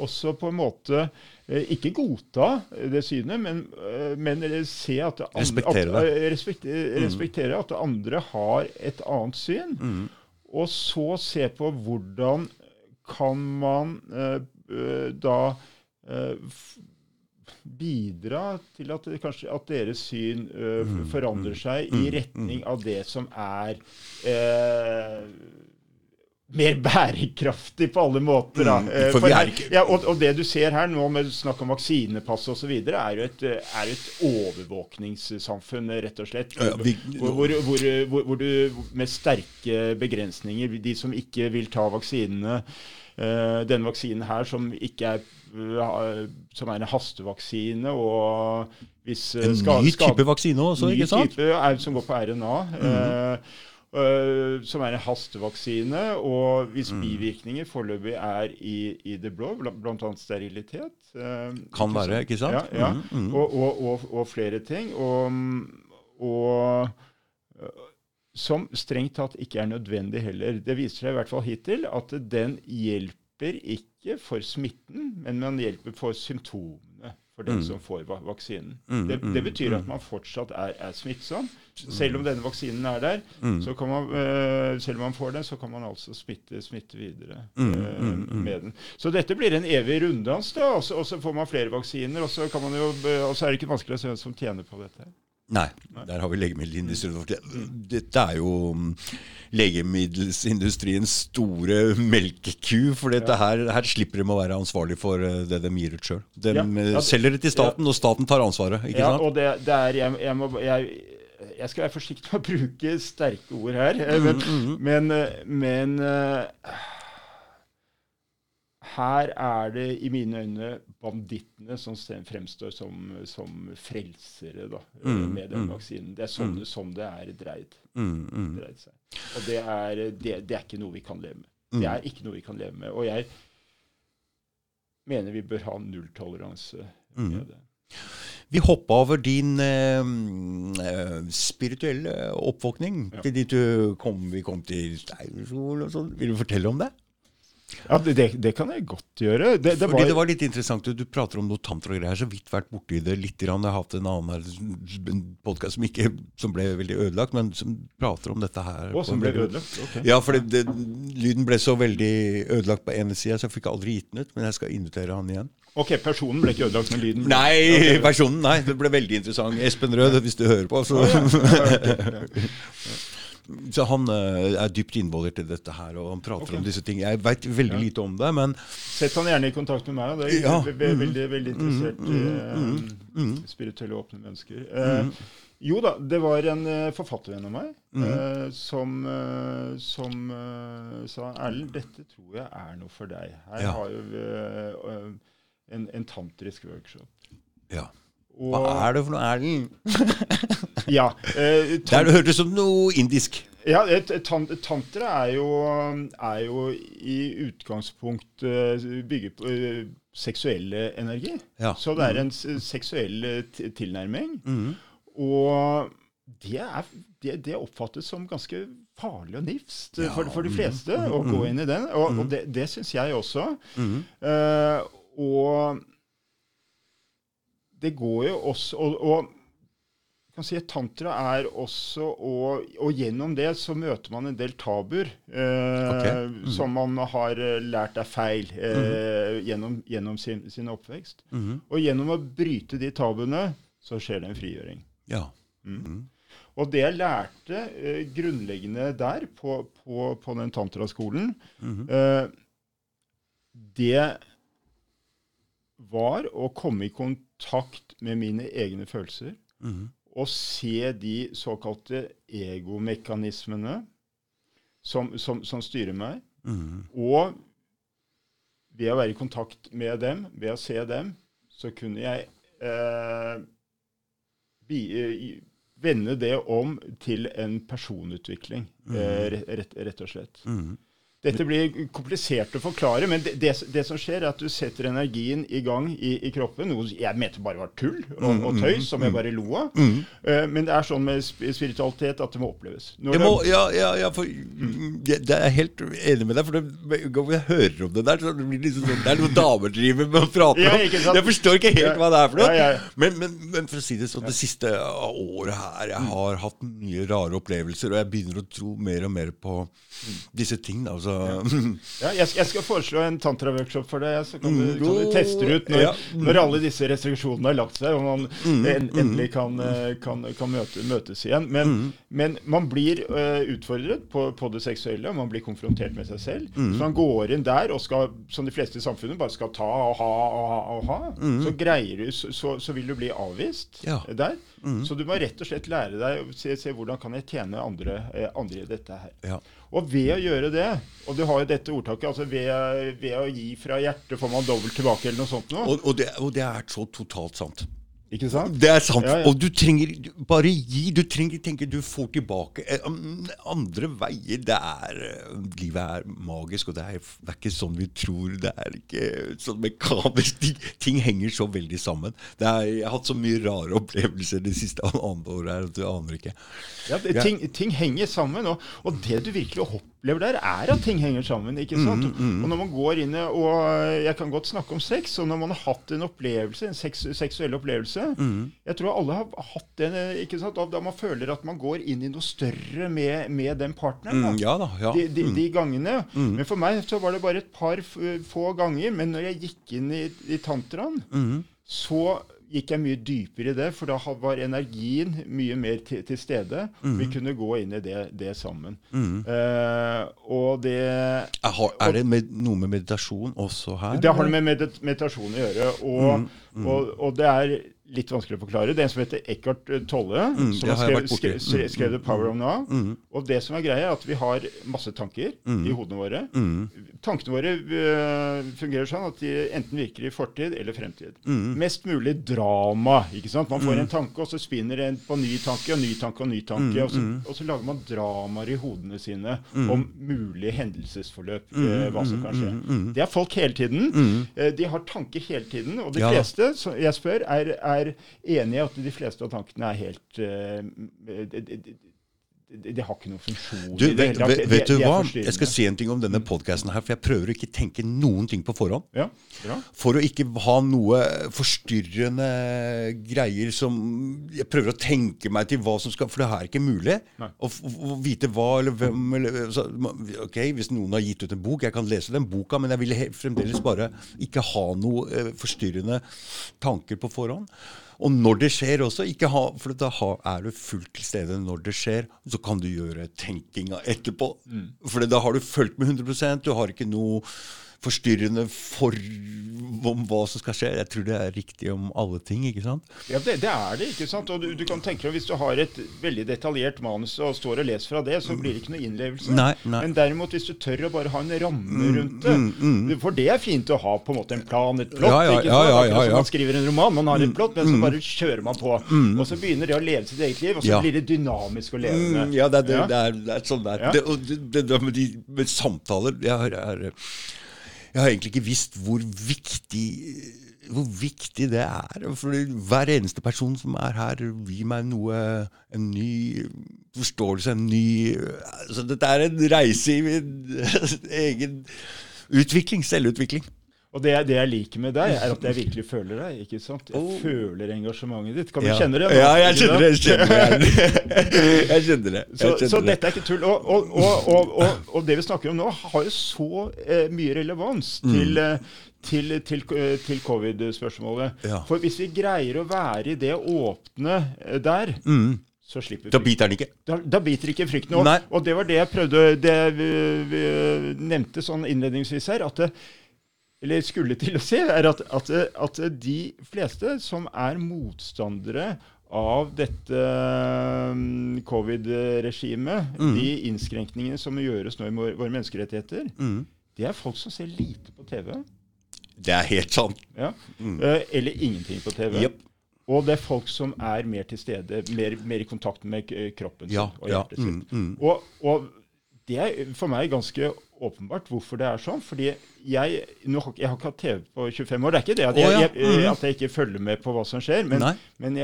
også på en måte ikke godta det synet, men, eh, men se at andre, Respektere at, respekter, eh, respektere, respektere at andre har et annet syn. Mm. Og så se på hvordan kan man eh, eh, da eh, bidra til at, kanskje, at deres syn eh, Mm, forandrer seg i retning av det som er eh, mer bærekraftig på alle måter. Da. Mm, for for er her- ja, og, og det du ser her nå med snakk om vaksinepass osv., er jo et, eh, er et overvåkningssamfunn, rett og slett. Ja, vi- hvor, hvor, hvor, hvor, du med sterke begrensninger De som ikke vil ta vaksinene eh, Denne vaksinen her, som ikke er eh, som er en hastevaksine, og hvis eh, En ny type vaksine også, ikke sant? Ny type er, som går på RNA. eh, eh, som er en hastevaksine, og hvis Mm. bivirkninger foreløpig er i, i det blå, bl- bl.a. sterilitet uh, Kan være, ikke sant? Ja, ja. Mm, mm. Og, og, og, og flere ting. Og, og som strengt tatt ikke er nødvendig heller. Det viser seg i hvert fall hittil at den hjelper ikke for smitten, men man hjelper for symptomene for den Mm. som får vaksinen. Mm, Det, mm, det betyr at mm. man fortsatt er, er smittsom. Selv om denne vaksinen er der, Mm. så kan man, øh, selv om man får den, så kan man altså smitte, smitte videre øh, med den. Så dette blir en evig runddans, da, og så, får man flere vaksiner, og så, jo, og så er det ikke vanskelig å se hvem som tjener på dette. Nei, der har vi legemiddelindustrien. Dette er jo mm, legemiddelindustriens store melkeku. For dette her, her slipper de å være ansvarlig for eh, det de gir ut sjøl. De Ja, eh, ja, selger det til staten, og staten tar ansvaret. ikke Ja, sant? og det, det er jeg, jeg, må, jeg, jeg skal være forsiktig med å bruke sterke ord her, eh, men, Mm, mm, mm. men eh, her er det i mine øyne bandittene som fremstår som, som frelsere da, eh, Mm, med den mm. vaksinen. Det er sånn, sånn det er dreid, Mm, mm, dreid seg. Og det er, det, det er ikke noe vi kan leve med. mm. Det er ikke noe vi kan leve med. Og jeg mener vi bør ha nulltoleranse Mm. med det. Vi hoppa over din eh, mm, eh, spirituelle oppvåkning Ja. til dit du kom, vi kom til Steinerskolen og sånn. Vil du fortelle om det? Ja, det, det, kan jeg godt gjøre. Det, det Fordi det var litt interessant, Du, du prater om noe og greier. Jeg har Så vidt vært borti det litt. Jeg har hatt en annen podkast som, ikke- som ble veldig ødelagt, men som prater om dette her. Å, som ble ødelagt? Ok. Ja, for lyden ble så veldig ødelagt på ene sida, så jeg fikk aldri gitt den ut. Men jeg skal invitere han igjen. Ok, personen ble ikke ødelagt, men lyden ble Nei, personen, nei. Det ble veldig interessant. Espen Rød, hvis du hører på. Så, så han eh, er dypt involvert i dette her, og han prater okay. om disse tingene. Jeg veit veldig lite om det, men Sett han gjerne i kontakt med meg. og Det er Ja. ve- ve- veldig, veldig interessert i eh, spirituelle, åpne mennesker. Eh, jo da, det var en forfattervenn av meg eh, som, uh, som sa Erlend, dette tror jeg er noe for deg. Her Ja. har jo vi en, en tantrisk workshop. ja. Hva er det for noe, Erlend? Ja, eh, Det er- det hørtes som noe indisk. Ja, et, et, tan- Tantra er jo, er jo i utgangspunkt bygget bygger på seksuelle seksuell energi. Ja. Så det er en s- seksuell eh, tilnærming. Mm. Og det, er, det, det oppfattes som ganske farlig og nifst ja. for, for de fleste fleste å gå inn i den. Og, og det, det syns jeg også. Uh, og det går jo også Og, og kan si at tantra er også og, og gjennom det så møter man en del tabuer eh, Ok. som man har eh, lært er feil eh, gjennom, gjennom sin, sin oppvekst. Mm. Og gjennom å bryte de tabuene så skjer det en frigjøring. Ja. Og det jeg lærte eh, grunnleggende der på, på, på den tantraskolen, eh, det var å komme i kontakt med mine egne følelser Mm. og se de såkalte egomekanismene som, som, som styrer meg. Mm. Og ved å være i kontakt med dem, ved å se dem, så kunne jeg eh, bi, eh, vende det om til en personutvikling, eh, rett, rett, rett og slett. Mhm. Dette blir komplisert å forklare, men det, det, det som skjer, er at du setter energien i gang i, i kroppen. Noe jeg mente bare var tull og, og tøys, som jeg bare lo av. Eh, men det er sånn med spiritualitet at det må oppleves. Når det- må, ja, ja, ja, for mm. jeg, jeg, er helt enig med deg. For det, hver jeg hører om det der, så blir det liksom sånn Det er noe damer driver med å prate om. Jeg forstår ikke helt hva det er for noe. Men, men, men for å si det sånn, det siste året her Jeg har hatt mye rare opplevelser, og jeg begynner å tro mer og mer på disse tingene. Altså, Ja, jeg, jeg skal foreslå en tantra-workshop for deg, så kan du, Mm. kan du teste det ut når, Ja. når alle disse restriksjonene har lagt seg, og man Mm. en, endelig kan, eh, kan, kan møte, møtes igjen. Men, Mm. men man blir uh, utfordret på, på det seksuelle, og man blir konfrontert med seg selv. Mm. Så man går inn der og skal, som de fleste i samfunnet, bare skal ta og ha og ha og ha. Så greier du, så, så, så vil du bli avvist Mm. Ja. Mm. der. Så du må rett og slett lære deg å se, se hvordan kan jeg tjene andre, eh, andre i dette her. ja. Og ved å gjøre det, og du har jo dette ordtaket altså ved, ved å gi fra hjertet får man dobbelt tilbake, eller noe sånt noe. Og, og, det, og det er så totalt sant. Ikke sant? Det er sant. Ja, ja. Og du trenger bare gi. Du trenger tenke du får tilbake eh, andre veier. Det er eh, Livet er magisk, og det er, det er ikke sånn vi tror. Det er ikke sånn mekanisk. Ting, ting henger så veldig sammen. Det er, jeg har hatt så mye rare opplevelser det siste andre året her at du aner ikke. Ja, det, ting, ting henger sammen, og, og det du virkelig opplever der, er at ting henger sammen. ikke sant? Mm, Og når man går inn og Jeg kan godt snakke om sex, og når man har hatt en opplevelse, en seks, seksuell opplevelse Mm. Jeg tror alle har hatt den, ikke sant? da man føler at man går inn i noe større med, med den partneren. da. Mm, ja da. ja. de, de, de gangene. Men for meg så var det bare et par få ganger. Men når jeg gikk inn i, i tantraen, så gikk jeg mye dypere i det, for da var energien mye mer til, til stede. Vi kunne gå inn i det, det sammen. Eh, og det Er, har- er det med, noe med meditasjon også her? det har det med meditasjon å gjøre. Og, og, og det er litt vanskelig å forklare. Det er en som heter Eckhart Tolle, Mm, som har skrevet, skrevet, skrevet The Power of Now. Og det som er greia, er at vi har masse tanker i hodene våre. Tankene våre øh, fungerer sånn at de enten virker i fortid eller fremtid. Mest mulig drama. ikke sant? Man får en tanke, og så spinner en på ny tanke og ny tanke og ny tanke. Og, så, og så lager man dramaer i hodene sine om mulige hendelsesforløp. eh, hva som kan skje. Det er folk hele tiden. Eh, de har tanker hele tiden. Og de Ja. fleste som jeg spør, er, er enig i at de fleste av tankene er helt eh, de, de, det, har ikke noen funksjon. Du, vet, vet, vet du hva? Jeg skal si en ting om denne podkasten her, for jeg prøver å ikke tenke noen ting på forhånd. Ja, bra. For å ikke ha noe forstyrrende greier som Jeg prøver å tenke meg til hva som skal For det er ikke mulig å, å vite hva eller hvem eller, så, Ok, Hvis noen har gitt ut en bok, jeg kan lese den boka, men jeg vil fremdeles bare ikke ha noe eh, forstyrrende tanker på forhånd. Og når det skjer også, ikke ha, for da er du fullt til stede når det skjer. Så kan du gjøre tenkinga etterpå. For da har du fulgt med 100% Du har ikke noe forstyrrende for om hva som skal skje. Jeg tror det er riktig om alle ting. ikke sant? Ja, det, det er det, ikke sant? Og du, du kan tenke deg, Hvis du har et veldig detaljert manus og står og leser fra det, så blir det ikke noe innlevelse. Nei, nei. Men derimot, hvis du tør å bare ha en ramme rundt det For det er fint å ha på en måte en plan, et plott. Ja, ja, ikke sant? ja, ja, ja. man skriver en roman. Man har et plott, men så bare kjører man på. Og så begynner det å leve sitt eget liv, og så blir det dynamisk og levende. med. ja, det er, det, det er, det er sånn det er. Ja. Det, og det, det, det med, de, med samtaler jeg har, jeg, har, jeg har egentlig ikke visst hvor viktig hvor viktig det er. For hver eneste person som er her, gir meg noe En ny forståelse, en ny altså Dette er en reise i min egen utvikling. Selvutvikling. Og det, det jeg liker med deg, er at jeg virkelig føler deg. ikke sant? Jeg Oh. føler engasjementet ditt. Kan du Ja. kjenne det? Ja, jeg kjenner det. Jeg kjenner det. Jeg kjenner det. Så, kjenner så det. dette er ikke tull. Og, og, og, og, det vi snakker om nå, har jo så eh, mye relevans Mm. til, eh, til, til, eh, til covid-spørsmålet. Ja. For hvis vi greier å være i det åpne der der, så slipper Da biter den ikke. Da, da biter ikke frykten. Og, og det var det jeg prøvde Det vi, vi nevnte sånn innledningsvis her, at det, eller skulle til å si, er at, at, at de fleste som er motstandere av dette mm, covid-regimet, de innskrenkningene som gjøres nå i våre menneskerettigheter, menneskerettigheter, det er folk som ser lite på TV. Det er helt sant. Ja. Mm. Eller ingenting på TV. Yep. Og det er folk som er mer til stede, mer, mer i kontakt med eh, kroppen sin Ja, og ja, hjertet sitt. mm, mm. Og, og det er for meg ganske åpenbart hvorfor det er sånn. Fordi jeg, har, jeg har ikke hatt TV på 25 år. Det er ikke det at jeg, jeg, jeg, eh, Mhm. at jeg ikke følger med på hva som skjer. Men, men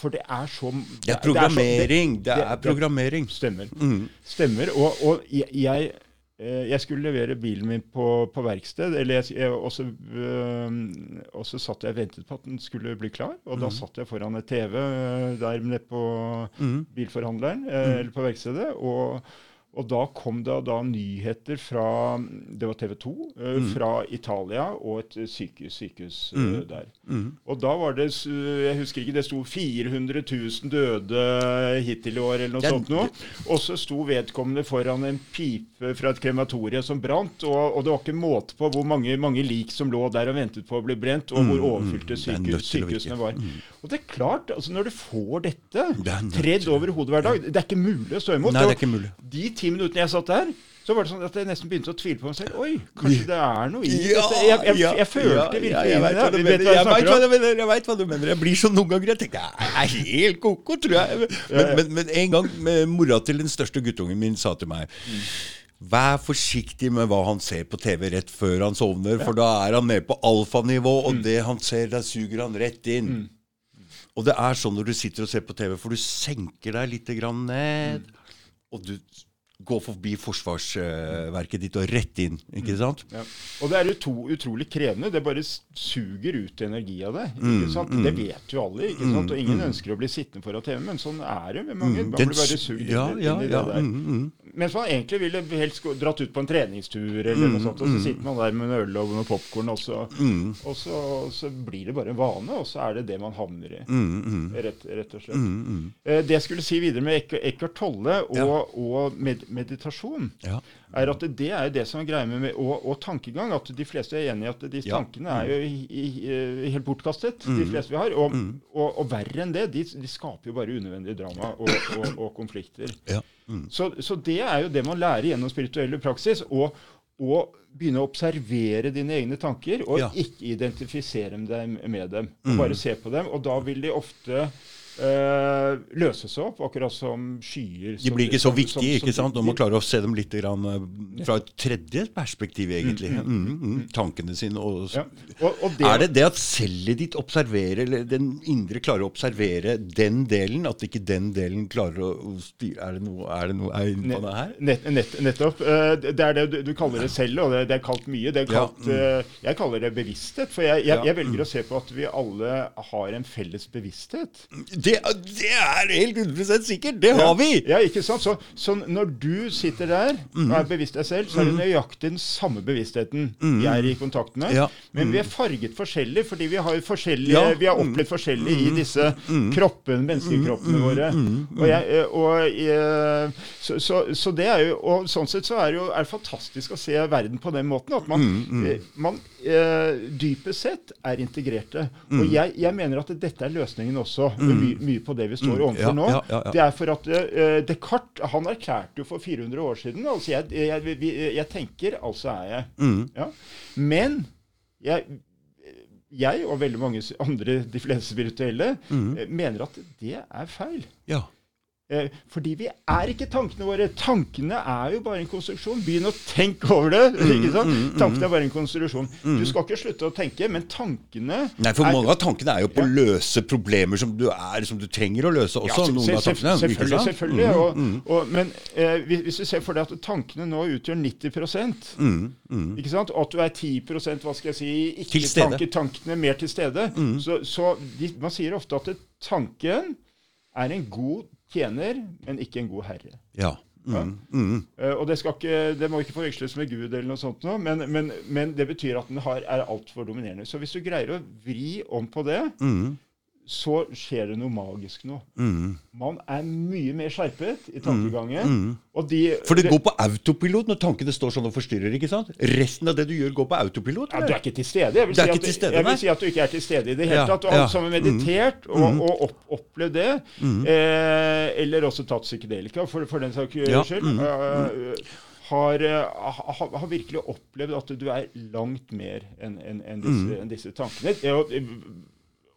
for det er så Det er programmering. Det er programmering. Stemmer. Mm. Stemmer. Og, og jeg, jeg, eh, skulle levere bilen min på, på verksted, eller jeg, jeg, og, så, øh, og så satt jeg og ventet på at den skulle bli klar. Og Mm. da satt jeg foran et TV der nede på Mm. bilforhandleren, eh, eller på verkstedet. Og, og da kom det da nyheter fra det var TV 2, eh, fra Italia og et eh, sykehus, sykehus eh, der. Og da var det, jeg husker ikke, det sto 400 000 døde hittil i år, eller noe Ja, sånt noe. Og så sto vedkommende foran en pipe fra et krematorium som brant, og, og det var ikke måte på hvor mange, mange lik som lå der og ventet på å bli brent, og hvor overfylte Det er sykehus, sykehusene var. Og det er klart, altså når du får dette Det tredd over hodet hver dag, det er ikke mulig å stå imot. Nei, det er ikke mulig. De ti minuttene jeg satt der, så var det sånn at jeg nesten begynte å tvile på meg selv. Oi, kanskje det er noe i Ja, dette. Jeg, jeg, jeg følte virkelig ja, jeg vet hva det. du mener. jeg veit hva du mener. Jeg hva du mener. Jeg blir sånn noen ganger. Jeg tenker jeg er helt ko-ko, tror jeg. Men, men, men en gang med mora til den største guttungen min sa til meg Vær forsiktig med hva han ser på TV rett før han sovner, for da er han nede på alfanivå, og det han ser, da suger han rett inn. Og det er sånn når du sitter og ser på TV, for du senker deg litt grann ned, og du går forbi forsvarsverket ditt og rett inn, ikke sant? Ja. Og det er utro, utrolig krevende. Det bare suger ut energi av det. Ikke sant? Det vet jo alle. ikke sant? Og ingen ønsker å bli sittende foran TV, men sånn er det med mange. Man blir bare sugt. sugd ja, inn, ja, inn i det ja, der. mm, mm. Mens man egentlig ville helst gå- dratt ut på en treningstur, eller noe sånt, og så sitter man der med en øl og noe popkorn, og, så, og så, så blir det bare en vane, og så er det det man havner i. Rett, rett og slett. Eh, Det jeg skulle si videre med Eckhart Tolle og, og med, meditasjon, Ja. er at det er det som er greia med, og, og tankegang. At de fleste er enig i at de tankene er jo i, i, i, helt bortkastet, de fleste vi har. Og, og, og verre enn det, de, de skaper jo bare unødvendig drama og, konflikter. Ja. Så, så det er jo det man lærer gjennom spirituelle praksis. Og, og begynne å observere dine egne tanker, og Ja. ikke identifisere deg med dem. Og bare se på dem. Og da vil de ofte eh, løses opp, akkurat som skyer. De blir ikke så viktige, ikke sant? Du må klare å se dem litt grann, eh, fra et tredje perspektiv, egentlig. Mm, mm, mm, tankene sine. Og, Ja. Og, og det, Er det det at cellet ditt observerer, eller den indre klarer å observere den delen, at ikke den delen klarer å styre Er det noe, er det noe er det her? Nett, nett, nettopp. Uh, Det er det du, du kaller det selv, og det, det er kalt mye. Det er kalt, Jeg kaller det bevissthet. For jeg, jeg, jeg velger å se på at vi alle har en felles bevissthet. Det, det er helt 100 sikkert! Det har vi! Ja, ikke sant? Så, så når du sitter der Mm. og er bevisst deg selv, så er det nøyaktig den samme bevisstheten jeg er i kontakt med. Mm. Men vi er farget forskjellig, fordi vi har, forskjellige. Mm. vi har opplevd forskjellig i disse kroppene, menneskekroppene våre. Og, jeg, eh, og så, så, så det er jo, og sånn sett så er det jo er det fantastisk å se verden på den måten. At man, Mm, eh, man eh, dypest sett er integrerte. Mm. Og jeg, jeg mener at dette er løsningen også, my, mye på det vi står overfor Ja, nå. Det er for at uh, Descartes han erklærte jo for 400 år siden altså jeg, jeg, jeg, jeg tenker, altså er jeg. Mm. Ja. Men jeg, jeg og veldig mange andre, de fleste spirituelle, Mm. eh, mener at det er feil. Ja. Eh, fordi vi er ikke tankene våre. Tankene er jo bare en konstruksjon. Begynn å tenke over det. Mm, ikke sant? Tankene er bare en konstruksjon. Du skal ikke slutte å tenke, men tankene Nei, for er- mange av tankene er jo på å løse problemer som du er, som du trenger å løse også. se- noen av tankene. Selvfølgelig. selvfølgelig Mm, og, mm, og, men eh, hvis, du ser for deg at tankene nå utgjør 90 mm, mm. ikke sant? og at du er 10 hva skal jeg si, ikke Til stede. tanke, tankene mer til stede, så, så de, man sier ofte at tanken er en god tjener, men ikke en god herre. Ja. Mm, mm. Eh, og det, skal ikke, det må ikke forveksles med Gud, eller noe sånt, men, men, men det betyr at den har, er altfor dominerende. Så hvis du greier å vri om på det, Mm, så skjer det noe magisk nå. mm, Man er mye mer skjerpet i tankegangen. mm. Og de, For det går på autopilot når tankene står sånn og forstyrrer, ikke sant? Resten av det du gjør, går på autopilot? ja, Du er ikke til stede. Jeg vil, si, at, stede, jeg vil si at du ikke er til stede i det hele Ja, tatt. Og ja. alle som har meditert og, og opp, opplevd det, Mm. eh, eller også tatt psykedelika, for, for den saks Ja, skyld, mm, har, har, eh, har virkelig opplevd at du er langt mer enn en, en disse, Mm. enn disse tankene. Det-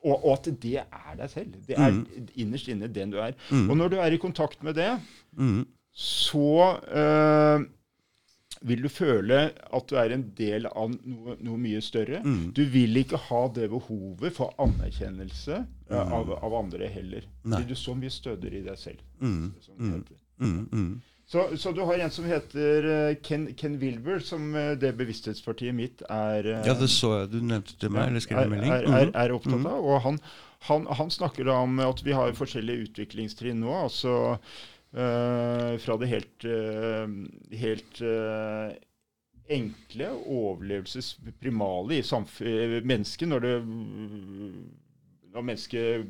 Og, og, at det er deg selv. Det er Mm. innerst inne den du er. Og når du er i kontakt med det, Mm, så øh, vil du føle at du er en del av noe, noe mye større. Mm. Du vil ikke ha det behovet for anerkjennelse eh, av, av andre heller. Mm. Nei. Fordi du så mye stødigere i deg selv. mm, Så, så du har en som heter eh, Ken, Ken Wilber, som eh, det bevissthetspartiet mitt er eh, Ja, det så jeg. Du nevnte til meg, eller skrev en melding. er, er, Mhm. er opptatt av. Og han, han, han snakker da om at vi har forskjellige utviklingstrinn nå. altså eh, fra det helt, eh, helt eh, enkle overlevelsesprimale i mennesket når det når mennesket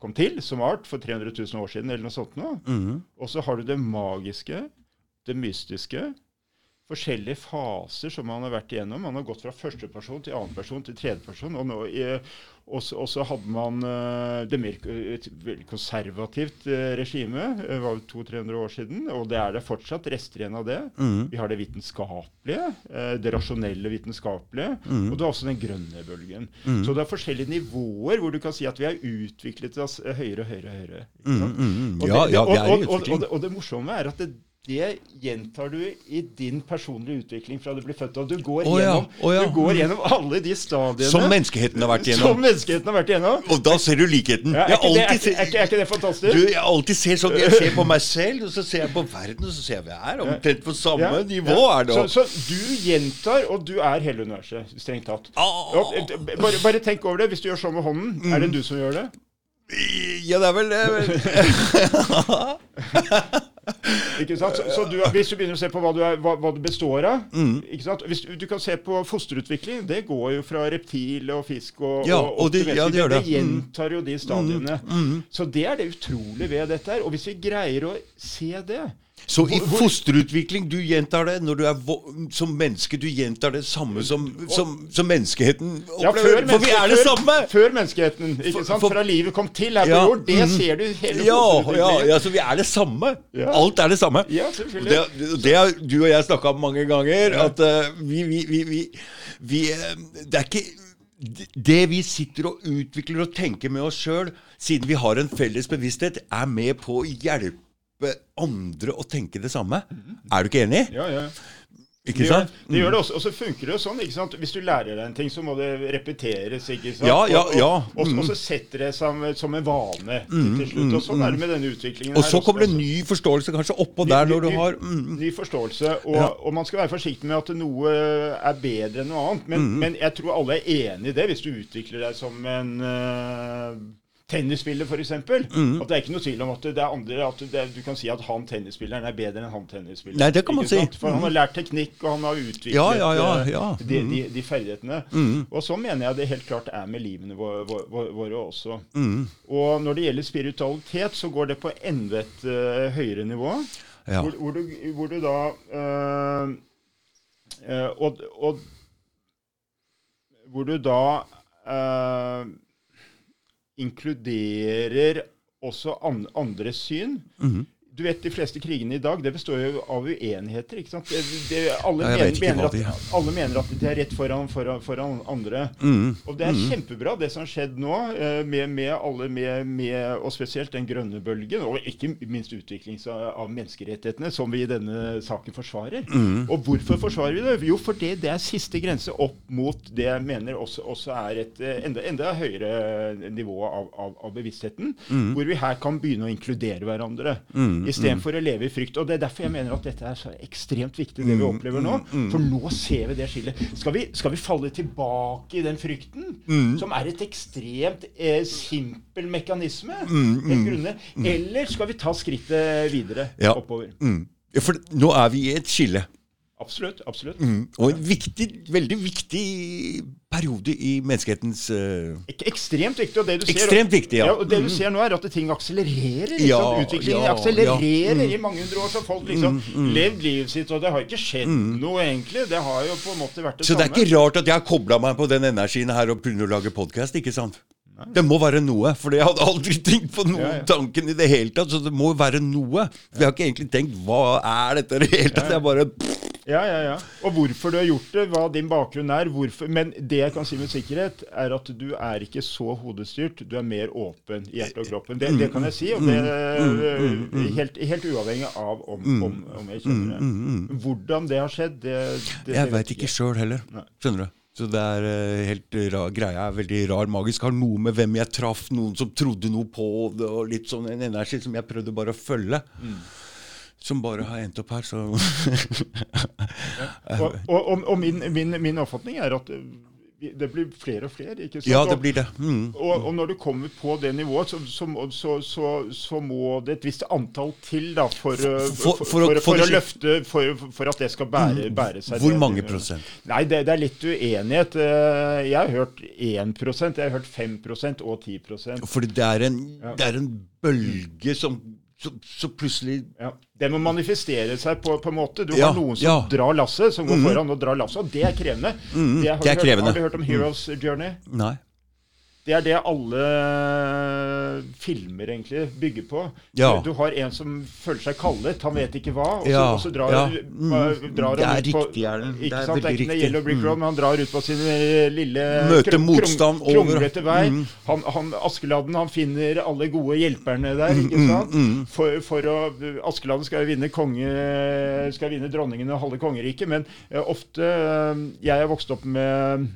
kom til som art for 300 000 år siden, eller noe sånt noe. Mm. Og så har du det magiske, det mystiske. Forskjellige faser som man har vært igjennom. Man har gått fra første person til annen person til tredje person. Og, nå, og, så, hadde man eh, det mer, et veldig konservativt eh, regime. Det var jo 200-300 år siden. Og det er det fortsatt rester igjen av det. Mm. Vi har det vitenskapelige, eh, det rasjonelle vitenskapelige. Mm. Og du har også den grønne bølgen. Mm. Så det er forskjellige nivåer hvor du kan si at vi har utviklet oss eh, høyere og høyere. og høyere. Og Ja, det, ja, og, er i og, og, og, og det morsomme er at det, det gjentar du i din personlige utvikling fra du blir født. Og du går, ja, gjennom, å ja. du går gjennom alle de stadiene Som menneskeheten har vært som igjennom. menneskeheten har vært gjennom. Og da ser du likheten. Ja, er, Jeg ikke det, er, er, er ikke det fantastisk? Du, jeg alltid ser sånn, jeg ser på meg selv, og så ser jeg på verden, og så ser jeg vi er omtrent på samme nivå. er det så, så du gjentar, og du er hele universet, strengt tatt. Oh. Bare, bare tenk over det. Hvis du gjør sånn med hånden, er Mm. det du som gjør det? Ja, det er vel det. Ikke sant? Så, så du, hvis du begynner å se på hva du, er, hva, hva du består av Mm. ikke sant? Hvis du, du kan se på fosterutvikling. Det går jo fra reptil og fisk og, Ja, og, og det- ja, de det det. gjentar jo de stadiene. Mm. Så det er det utrolige ved dette her. Og hvis vi greier å se det Så i fosterutvikling, du gjentar det når du er som menneske. Du gjentar det samme som, som, som menneskeheten ja, for vi er det samme! Før menneskeheten. ikke sant? Fra livet kom til her på Ja, jord. Det mhm. ser du hele Ja, ja, ja, så vi er det samme. Alt er det samme. Ja, selvfølgelig. Det, det har du og jeg snakka om mange ganger. At uh, vi, vi, vi, vi, vi eh, Det er ikke det vi sitter og utvikler og tenker med oss sjøl, siden vi har en felles bevissthet, er med på å hjelpe andre å tenke det samme. Er du ikke enig? Ja, ja. Ikke Det gjør, sant? det gjør det også. Og så funker det jo sånn. ikke sant? Hvis du lærer deg en ting, så må det repeteres. ikke sant? Ja, ja, ja. Og, og, og, og så setter det seg som, en vane til slutt. Og sånn er det med denne utviklingen. Og her så kommer det altså. ny forståelse kanskje oppå Ny- der når du har mm, Ny forståelse. Og, og man skal være forsiktig med at noe er bedre enn noe annet. Men, Mm. men jeg tror alle er enig i det, hvis du utvikler deg som en eh, tennisspiller, f.eks. Mm. At det er ikke noe tvil om at det er andre at det, Du kan si at han tennisspilleren er bedre enn han tennisspilleren. Nei, det kan man si. sant? For han har lært teknikk, og han har utviklet Ja, ja, ja, eh, ja. Mm. De, de, de ferdighetene. Og så mener jeg det helt klart er med livene våre, våre, våre også. Mm. Og når det gjelder spiritualitet, så går det på enda et uh, høyere nivå. Ja. Hvor, hvor, du, hvor du da øh, øh, og, og hvor du da øh, inkluderer også an, andres syn. Mhm. Du vet, De fleste krigene i dag det består jo av uenigheter. ikke sant? Det, det, alle, mener, ikke mener at, alle mener at de er rett foran, foran, foran andre. Mm. Og det er kjempebra, det som har skjedd nå, eh, med, med alle, med, med, og spesielt den grønne bølgen, og ikke minst utvikling av av menneskerettighetene, som vi i denne saken forsvarer. Og hvorfor forsvarer vi det? Jo, fordi det er siste grense opp mot det jeg mener også, også er et eh, enda, enda høyere nivå av, av, av bevisstheten, hvor vi her kan begynne å inkludere hverandre, istedenfor å leve i frykt. Og Det er derfor jeg mener at dette er så ekstremt viktig, det vi opplever nå. For nå ser vi det skillet. Skal vi, skal vi falle tilbake i den frykten, som er et ekstremt eh, simpel mekanisme, mm, eller skal vi ta skrittet videre Ja. oppover? Mm. Ja, For nå er vi i et skille. Absolutt. absolutt. Mm. Og en viktig, veldig viktig periode i menneskehetens uh, Ek ekstremt viktig. Og det du ser, Ekstremt viktig, ja. og det du ser nå, er at ting akselererer. Liksom. Ja, Utviklingen ja, akselererer ja. Mm. i mange hundre år. Så folk liksom levd livet sitt, og det har ikke skjedd noe, egentlig. Det har jo på en måte vært det Så det samme. er ikke rart at jeg har kobla meg på den energien her og begynner å lage podkast, ikke sant? Det må være noe, for jeg hadde aldri tenkt på noen Ja, ja. tanken i det hele tatt. Så det må være noe. For jeg har ikke egentlig tenkt hva er dette i det hele tatt. Jeg bare Ja, ja, ja. Og hvorfor du har gjort det, hva din bakgrunn er. hvorfor, Men det jeg kan si med sikkerhet, er at du er ikke så hodestyrt. Du er mer åpen i hjertet og kroppen. Det, det kan jeg si. og det er Helt, helt uavhengig av om, om, om jeg kjenner det. Hvordan det har skjedd, det, det Jeg veit ikke sjøl heller. Nei. Skjønner du? Så det er eh, helt rar, greia er veldig rar, magisk. Har noe med hvem jeg traff, noen som trodde noe på det, og litt sånn en energi som jeg prøvde bare å følge. Som bare har endt opp her, så Og, og, og, min, min, min oppfatning er at eh, det blir flere og flere. ikke sant? Ja, det blir det. Mm. Og, og når du kommer på det nivået, så, så, så, så, må det et visst antall til da, for, å- For- for, for løfte For, at det skal bære, bære seg. Hvor mange prosent? Nei, det, det er litt uenighet. Eh, Jeg har hørt 1 jeg har hørt 5 og 10 Fordi det er en, det er en bølge som så, så plutselig ja. Det må manifestere seg på, på en måte. Du Ja, har noen som ja. Mhm. drar lasset, som går foran og drar lasset, og det er krevende. det, har, det du er hørt, krevende. har du hørt om Heroes Journey? Nei. Det er det alle filmer egentlig bygger på. Ja. Du, du har en som føler seg kallet, han vet ikke hva, og så, Ja, og så drar, ja. mm. drar han ut på riktig. Det er sant? Det er veldig riktig. Yellow Brick Road, men han drar ut på sin eh, lille Møter krum- motstand krum-. Kronglete vei. Mm. Han, han, Askeladden han finner alle gode hjelperne der, Mm, ikke sant? For, for å Askeladden skal vinne konge Skal vinne dronningen og halve kongeriket, men uh, ofte uh, Jeg er vokst opp med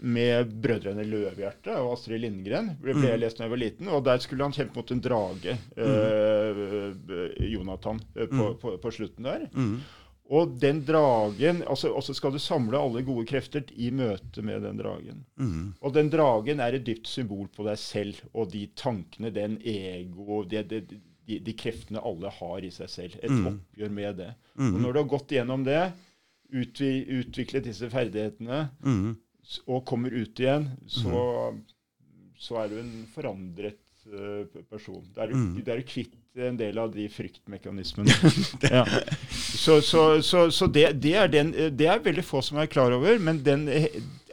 med brødrene Løvhjerte og Astrid Lindgren. ble, jeg lest da jeg var liten, og Der skulle han kjempe mot en drage, øh, Jonathan, eh, på, på, på slutten der. Og den dragen altså, Og så skal du samle alle gode krefter i møte med den dragen. Og den dragen er et dypt symbol på deg selv og de tankene, den ego de, det, de, de kreftene alle har i seg selv. Et oppgjør med det. Og når du har gått gjennom det, utvi, utviklet disse ferdighetene, og kommer ut igjen, så, så er du en forandret uh, person. Da er, du, mm. er kvitt en del av de fryktmekanismene. ja. Så, så, så, så det, det, er den, det er veldig få som er klar over, men den,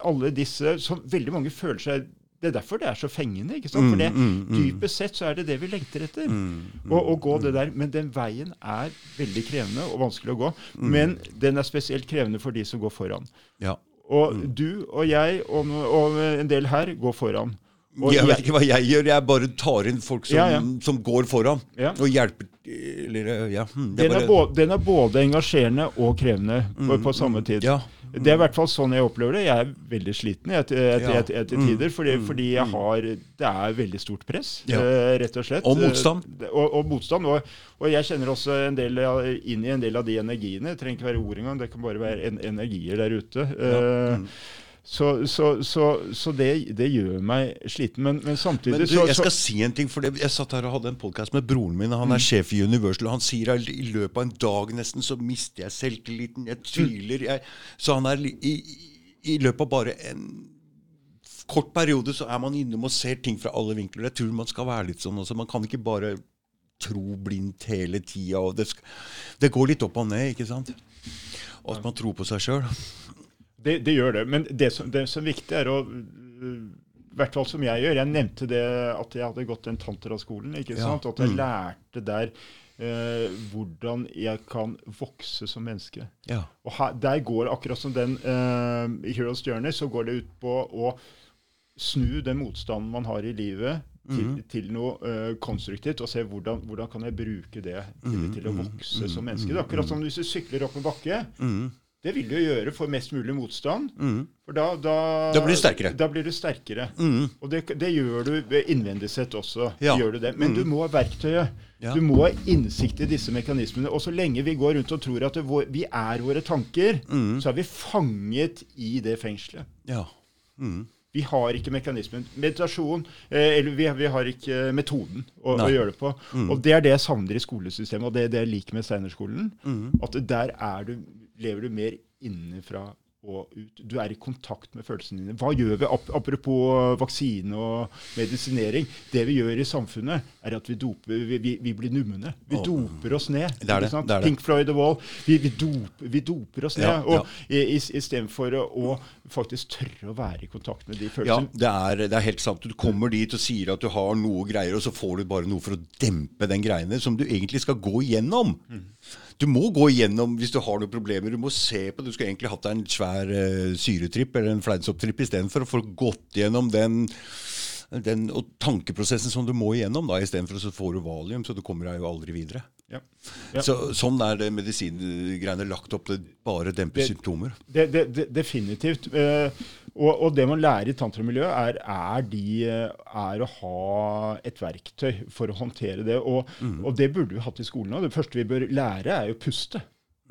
alle disse som Veldig mange føler seg det er derfor det er så fengende. ikke sant? For det, dypest sett så er det det vi lengter etter. Å, å gå det der. Men den veien er veldig krevende og vanskelig å gå. Men den er spesielt krevende for de som går foran. Ja. Og du og jeg og, og en del her går foran. Og jeg vet ikke hva jeg gjør, jeg bare tar inn folk som, Ja, ja. som går foran. Ja. Og hjelper eller, ja, hm, Den er, både, den er både engasjerende og krevende på, på samme tid. Ja. Det er i hvert fall sånn jeg opplever det. Jeg er veldig sliten etter, etter Mm, tider, fordi, mm, fordi jeg har, det er veldig stort press, eh, rett og slett. Og motstand. Eh, Og, og motstand. Og, og jeg kjenner også en del inn i en del av de energiene. Det trenger ikke være ord engang, det kan bare være en, energier der ute. Ja. Mm. Så, så, så, så det, det gjør meg sliten. Men, men samtidig Men du, så, jeg skal si en ting, for jeg satt her og hadde en podkast med broren min. Han er sjef i Universal, og han sier at i løpet av en dag nesten så mister jeg selvtilliten. Jeg tviler. Jeg, så han er i, i, i løpet av bare en kort periode så er man innom og ser ting fra alle vinkler. Jeg tror man skal være litt sånn også. Man kan ikke bare tro blindt hele tida. Det, det går litt opp og ned, ikke sant? Og at man tror på seg sjøl. Det, det gjør det. Men det som, det som er viktig, er å i hvert fall som jeg gjør. Jeg nevnte det at jeg hadde gått den Tantra-skolen. ikke Ja. sant? At jeg Mm. lærte der eh, hvordan jeg kan vokse som menneske. Ja. Og her, Der går akkurat som den eh, i Heroes Journey, så går det ut på å snu den motstanden man har i livet, til, mm. til noe eh, konstruktivt, og se hvordan, hvordan kan jeg bruke det til, Mhm, til å vokse mm. som menneske. Det mhm, er akkurat som hvis du sykler opp en bakke. Mm, Det vil du gjøre for mest mulig motstand. mm, For da, da, Da blir du sterkere. Da blir du sterkere. mm. Og det, det gjør du innvendig sett også. Ja. Gjør du det. Men Mm. du må ha verktøyet. Ja. Du må ha innsikt i disse mekanismene. Og så lenge vi går rundt og tror at det, vi er våre tanker, Mm. så er vi fanget i det fengselet. Ja. Vi har ikke mekanismen. Meditasjon eh, Eller vi, vi har ikke metoden å, å gjøre det på. Mm. Og det er det jeg savner i skolesystemet, og det er det jeg liker med Steinerskolen. Mm. At der er du, lever du mer innenfra og ut. Du er i kontakt med følelsene dine. Hva gjør vi? Apropos vaksine og medisinering. Det vi gjør i samfunnet, er at vi, doper, vi, vi, vi blir numne. Vi oh. doper oss ned. Det er det, sant? det er. Pink Floyd The Wall. Vi, vi, doper, vi doper oss ned. Ja, og Istedenfor å, å faktisk tørre å være i kontakt med de Ja, følelsene. det er, det er helt sant. Du kommer dit og sier at du har noe greier, og så får du bare noe for å dempe den greiene som du egentlig skal gå igjennom. Du må gå igjennom hvis du har noen problemer. Du må se på Du skulle egentlig hatt deg en svær uh, syretripp eller en fleinsopptripp istedenfor å få gått gjennom den, den og tankeprosessen som du må igjennom. da Istedenfor så får du valium, så du kommer deg jo aldri videre. Ja. Ja. Så, sånn er det medisingreiene lagt opp Det bare demper Det- symptomer. Det, det, det, definitivt. Eh, og, og det man lærer i tantramiljøet, er, er, de, eh, er å ha et verktøy for å håndtere det. Og, Mm. og det burde vi hatt i skolen òg. Det første vi bør lære, er jo puste.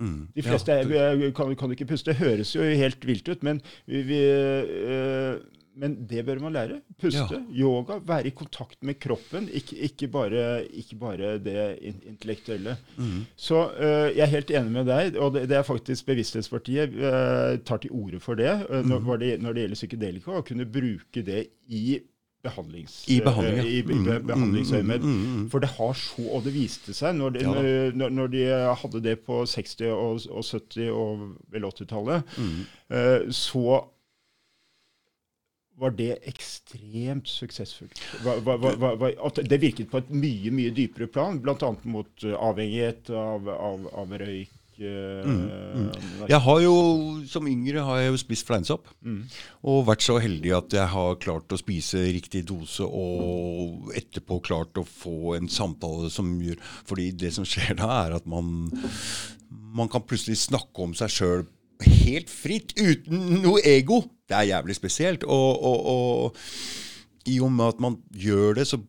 Mm. De fleste Ja, er, kan, kan ikke puste. Det høres jo helt vilt ut, men, vi, vi, eh, men det bør man lære. Puste. Yoga. Være i kontakt med kroppen, ikke, ikke, bare, ikke bare det intellektuelle. Mm. Så uh, jeg er helt enig med deg, og det, det er faktisk Bevissthetspartiet uh, tar til orde for det uh, når, når det når det gjelder psykedelika, å kunne bruke det i behandlings... I behandling, ja. i, i Mm, be- behandlingsøyemed. mm, mm, mm. For det har så, og det viste seg når de, Ja når, når de hadde det på 60- og, og 70- og vel 80-tallet, Mm. eh, så var det ekstremt suksessfullt. Det virket på et mye mye dypere plan, bl.a. mot eh, avhengighet av, av, av røyk. Mm, Mm, Jeg har jo, Som yngre har jeg jo spist fleinsopp. Mm. Og vært så heldig at jeg har klart å spise riktig dose, og etterpå klart å få en samtale som gjør Fordi det som skjer da, er at man, man kan plutselig snakke om seg sjøl helt fritt, uten noe ego. Det er jævlig spesielt. Og, og, og i og med at man gjør det, så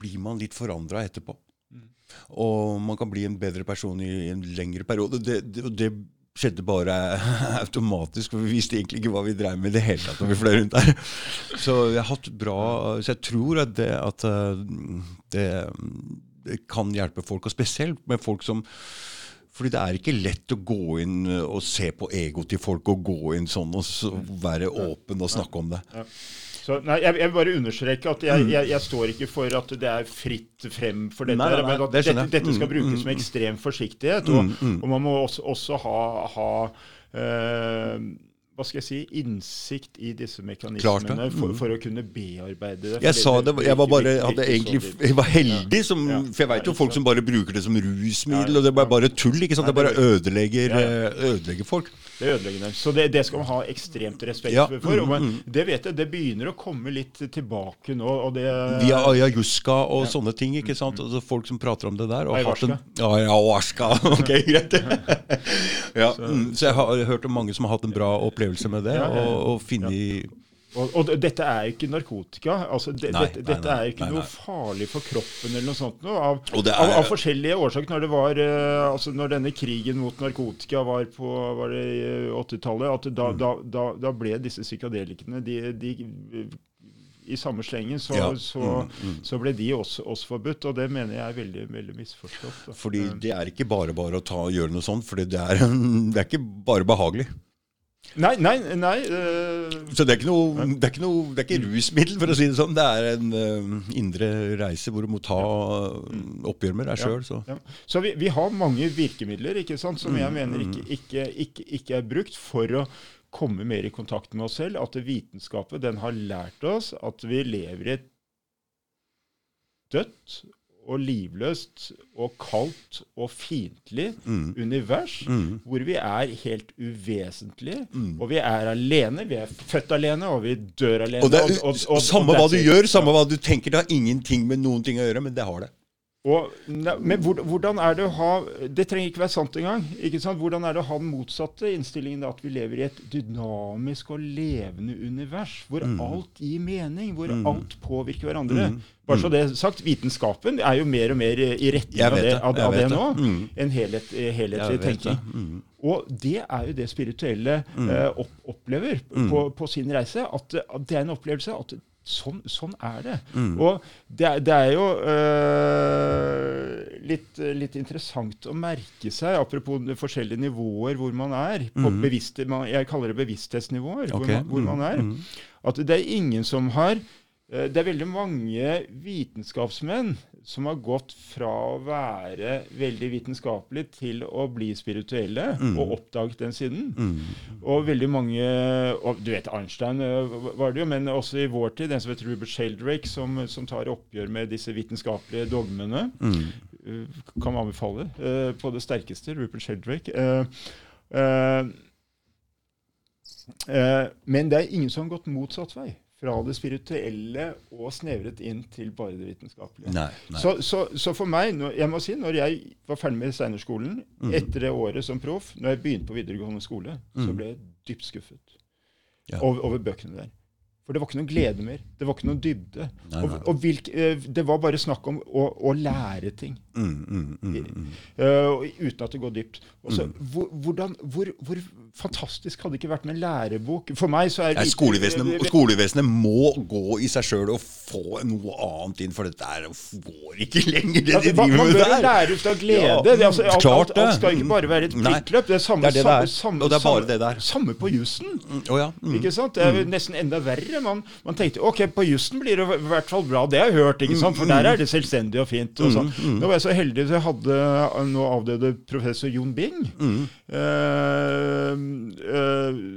blir man litt forandra etterpå. Og man kan bli en bedre person i en lengre periode. Det, det, det skjedde bare automatisk, for vi visste egentlig ikke hva vi dreiv med i det hele tatt når vi fløy rundt der. Så jeg bra Så jeg tror at det, at uh, det, det kan hjelpe folk, og spesielt med folk som fordi det er ikke lett å gå inn og se på egoet til folk og gå inn sånn og så være åpen og snakke om det. Så, nei, jeg, jeg vil bare understreke at jeg, jeg, jeg står ikke for at det er fritt frem for dette. Nei, nei, men at det dette, dette skal Mm, brukes mm, med mm. ekstrem forsiktighet. Og, Mm, mm. og man må også, også ha, ha eh, hva skal jeg si, innsikt i disse mekanismene mm. for, Mm. for å kunne bearbeide det. Jeg sa det- jeg var bare, egentlig, jeg var heldig, som, Ja. for jeg vet jo folk som bare bruker det som rusmiddel, og det er bare tull. ikke sant? Det bare ødelegger, eh, ødelegger folk. Det ødelegger dem. Så det, det skal man ha ekstremt respekt Ja, for. mm, Og man, mm. det vet jeg, det begynner å komme litt tilbake nå. og det... Via ayahuasca og Ja. sånne ting. ikke sant? Altså Folk som prater om det der. Og ayahuasca. ja, ayahuasca, ok, greit. ja, så. så jeg har hørt om mange som har hatt en bra opplevelse med det. Og, og finne Og, og dette er ikke narkotika. altså de, Nei, dette, nei, dette nei, er ikke nei, noe farlig for kroppen eller noe sånt. Noe, av, er, av, av forskjellige årsaker. Når det var, uh, altså når denne krigen mot narkotika var på var det 80-tallet, da, Mm. da, da, da ble disse psykadelikene de, de, I samme slengen så, Ja, så, mm, mm. så ble de også, også forbudt. Og det mener jeg er veldig, veldig misforstått. da. Fordi Eh, det er ikke bare bare å ta og gjøre noe sånt, for det det er ikke bare behagelig. Nei, nei, nei eh, Så det er ikke noe, det er ikke, noe, det er ikke rusmiddel, for å si det sånn. Det er en eh, indre reise hvor du må ta oppgjør med deg sjøl. Så. Ja. Så vi, vi har mange virkemidler ikke sant, som Mm, jeg mener ikke, ikke, ikke, ikke er brukt for å komme mer i kontakt med oss selv. At vitenskapen den har lært oss at vi lever i et dødt og livløst og kaldt og fiendtlig Mm. univers. Mm. Hvor vi er helt uvesentlige, Mm. og vi er alene. Vi er født alene, og vi dør alene. Og er, og- og- og- samme hva du gjør, samme hva du tenker, det har ingenting med noen ting å gjøre, men det har det. Og, men hvordan er det å ha Det trenger ikke være sant engang. ikke sant? Hvordan er det å ha den motsatte innstillingen? da, At vi lever i et dynamisk og levende univers hvor Mm. alt gir mening, hvor Mm. alt påvirker hverandre. Mm. Bare så det er sagt, Vitenskapen er jo mer og mer i retning av det, av, av det nå. det. Mm. En helhet, eh, helhetlig tenking. det. Mm. Og det er jo det spirituelle eh, opp, opplever Mm. på, på sin reise. At, at det er en opplevelse at sånn, sånn er det. Mm. Og det, er- det er jo øh, litt, litt interessant å merke seg, apropos forskjellige nivåer hvor man er. På Mm. bevisste, jeg kaller det bevissthetsnivåer. Hvor, man, hvor man er. Mm. At det er ingen som har eh, Det er veldig mange vitenskapsmenn som har gått fra å være veldig vitenskapelige til å bli spirituelle, Mm. og oppdaget den siden. Mm. Og veldig mange og Du vet, Einstein eh, var det jo, men også i vår tid, den som heter Rupert Sheldrake, som, som tar oppgjør med disse vitenskapelige dogmene. Mm. Kan anbefale uh, på det sterkeste. Rupert Sheldrake. Uh, uh, men det er ingen som har gått motsatt vei. Fra det spirituelle og snevret inn til bare det vitenskapelige. Nei. nei. Så, så, så for meg, når, jeg må si, når jeg var ferdig med Steinerskolen, Mm. etter det året som proff, når jeg begynte på videregående skole, så Mm. ble jeg dypt skuffet Ja. over, over bøkene der. For det var ikke noen glede mer. Det var ikke noen dybde. Nei, Og, og hvilk, eh, det var bare snakk om å, å lære ting, Mm, eh, uten at det går dypt. Også, hvor, hvordan, hvor, hvor fantastisk hadde det ikke vært med en lærebok? For meg så er Nei, skolevesenet, skolevesenet må gå i seg sjøl og få noe annet inn, for dette der går ikke lenger, det de man, driver man bør der. lære ut av glede. Ja, det, er altså, alt, klart alt, alt skal ikke bare være et Nei, pliktløp. Det er samme, det er det det er. samme, Og det er bare det der. samme på jussen. Oh, ja. Mm. Ikke sant? Det er jo nesten enda verre. Man, man tenkte ok, på jussen blir det i hvert fall bra. Det har jeg hørt, ikke sant? for der er det selvstendig og fint. Og sånn. Mm, mm. Nå var jeg så heldig at jeg hadde nå avdøde professor Jon Bing, Mm. eh, eh,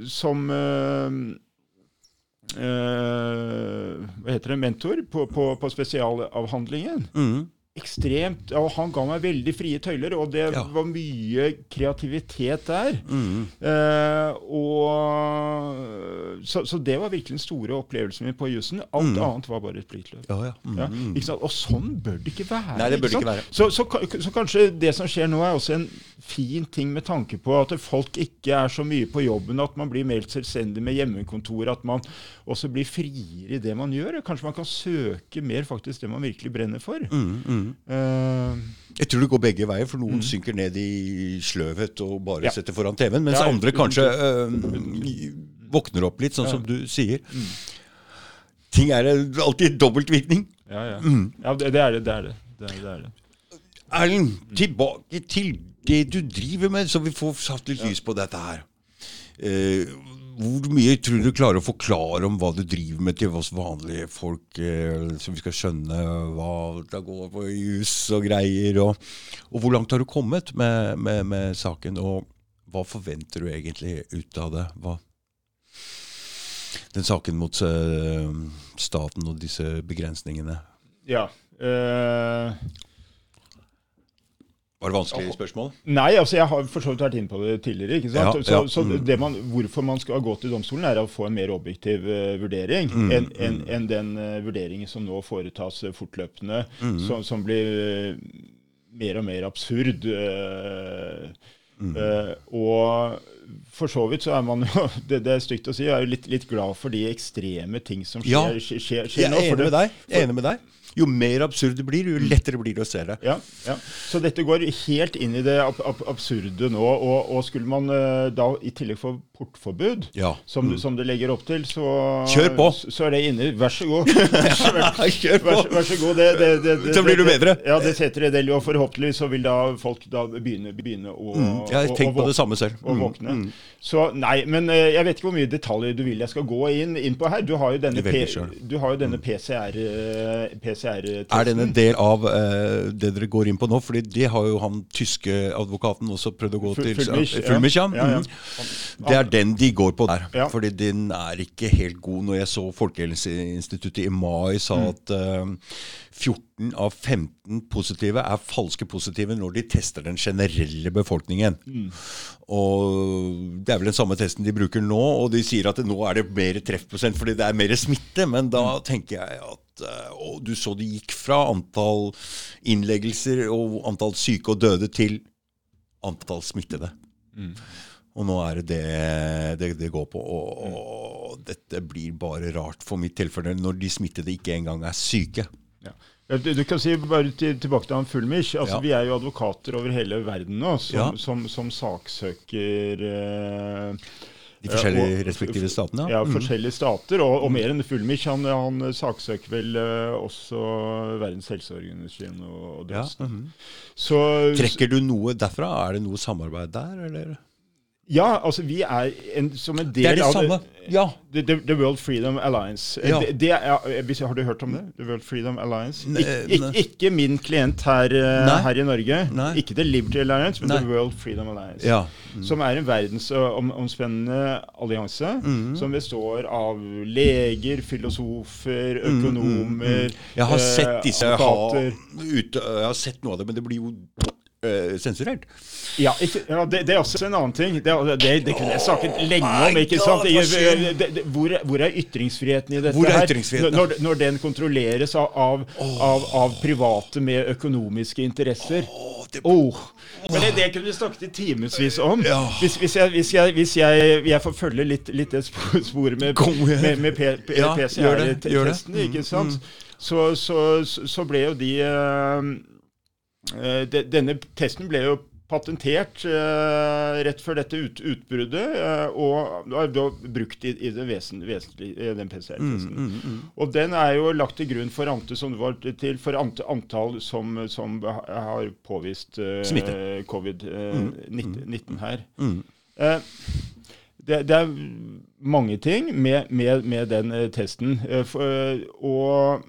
som eh, eh, Hva heter det? Mentor på, på, på spesialavhandlingen Mm. Ekstremt og Han ga meg veldig frie tøyler, og det Ja. var mye kreativitet der. Mm. Eh, og, så, så det var virkelig den store opplevelsen min på jussen. Alt Mm. annet var bare et flytløp. Ja, ja. Mm. Ja? Og sånn bør det ikke være. Nei, det bør det ikke være. Så, så, så kanskje det som skjer nå, er også en fin ting med tanke på at folk ikke er så mye på jobben, at man blir mer selvstendig med hjemmekontor, at man også blir friere i det man gjør. Kanskje man kan søke mer faktisk det man virkelig brenner for. Mm, mm. Eh, Jeg tror det går begge veier, for noen synker ned i sløvhet og bare Mm. Ja. setter foran TV-en, mens Ja, andre kanskje uh, våkner opp litt, sånn Ja. som du sier. Mm. Ting er alltid dobbeltvirkning. ja, ja. Mm. ja det, det er det. Det er det. det, er, det, er det. Erlend, tilbake til det du driver med, så vi får satt litt lys på dette her. Eh, hvor mye tror du klarer å forklare om hva du driver med til oss vanlige folk, eh, så vi skal skjønne hva det går på jus og greier? Og, og hvor langt har du kommet med, med, med saken, og hva forventer du egentlig ut av det? Hva? den saken mot eh, staten og disse begrensningene. Ja. eh, Var det vanskelige spørsmål? Nei, altså jeg har for så vidt vært inne på det tidligere. ikke sant? Ja, ja, så så det man, Hvorfor man skal gå til domstolen, er å få en mer objektiv uh, vurdering Mm, enn enn- en den uh, vurderingen som nå foretas uh, fortløpende, Mm. som, som blir mer og mer absurd. Mm. og for så vidt så er man jo det, det er stygt å si, jeg er jo litt, litt glad for de ekstreme ting som Ja. skjer, skjer, skjer, skjer Jeg er enig med deg. Jeg er enig med deg. Jo mer absurd det blir, jo lettere blir det å se det. Ja, ja. Så dette går helt inn i det ab ab absurde nå. Og, og skulle man eh, da i tillegg få portforbud, Ja. som, du- som det legger opp til, så, Kjør på. så, er det inne. Vær så god. Kjør på! vær, så- vær så god. Det, det, det, det, Så blir du bedre. Ja, det setter en del, og forhåpentligvis så vil da folk da begynne, begynne å Mm, Jeg har tenkt på det samme selv. å Mm, våkne. mm. Så nei, men eh, jeg vet ikke hvor mye detaljer du vil jeg skal gå inn, inn på her. Du har jo denne, Det velger P- har jo denne PCR, eh, PCR-testen. Er den en del av uh, det dere går inn på nå? Fordi det har jo han tyske advokaten også prøvd å gå Full- til. Fullmich, ja. Fullmich, ja. Ja, ja. Mhm. Det er den de går på der. Ja. Fordi den er ikke helt god. Når jeg så Folkehelseinstituttet i mai sa Mm. at uh, 14 av 15 positive er falske positive når de tester den generelle befolkningen. Mm. Og Det er vel den samme testen de bruker nå, og de sier at nå er det mer treffprosent fordi det er mer smitte. Men da tenker jeg at eh, Og du så det gikk fra antall innleggelser og antall syke og døde til antall smittede. Og nå er det det det, det går på. Og, og dette blir bare rart for mitt tilfelle når de smittede ikke engang er syke. Ja. Du, kan si bare til, tilbake til han Fulmich. Altså, Ja. Vi er jo advokater over hele verden nå som, Ja. som, som saksøker eh, De forskjellige og- respektive statene. ja, Mm. forskjellige stater. Og, og mer enn Fulmich. Han, han saksøker vel eh, også Verdens helseorganisasjon og, og Ja, mm. Så Trekker du noe derfra? Er det noe samarbeid der, eller? Ja, altså vi er en, som en del Det er det av samme. Ja. The, the, the World Freedom Alliance. Eh, Ja. Det, det er, eh, har du hørt om det? The World Freedom Alliance? Ne- Ik, ik, ikke min klient her, eh, her i Norge. Nei. Ikke The Liberty Alliance, men Nei. The World Freedom Alliance. ja. Som er en verdensomspennende allianse mm. som består av leger, filosofer, økonomer Jeg har eh, sett disse advokater. ute, Jeg har sett noe av det, men det blir jo eh, sensurert. Ja, ikke, ja det, det er også en annen ting. Det, det, det kunne jeg snakket lenge om. ikke sant? Hvor, hvor er ytringsfriheten i dette er her? Når, når den kontrolleres av, av, av, av private med økonomiske interesser. Oh. Men det, det kunne vi snakket i timevis om. Hvis, hvis, jeg, hvis, jeg, hvis jeg, jeg får følge litt, litt det sporet med, med, med P- P- Ja, gjør det, gjør det. PCR-testene, ikke sant? Så, så, så ble jo de eh, eh, de, Denne testen ble jo patentert eh, rett før dette ut, utbruddet, eh, og er da brukt i, i det vesen, vesentlige, den PCR-testen. mm, Og den er jo lagt til grunn for, ante, til, for ante, antall som, som har påvist eh, covid-19 her. mm. Eh, det, det er mange ting med, med, med den eh, testen. Eh, for, eh, og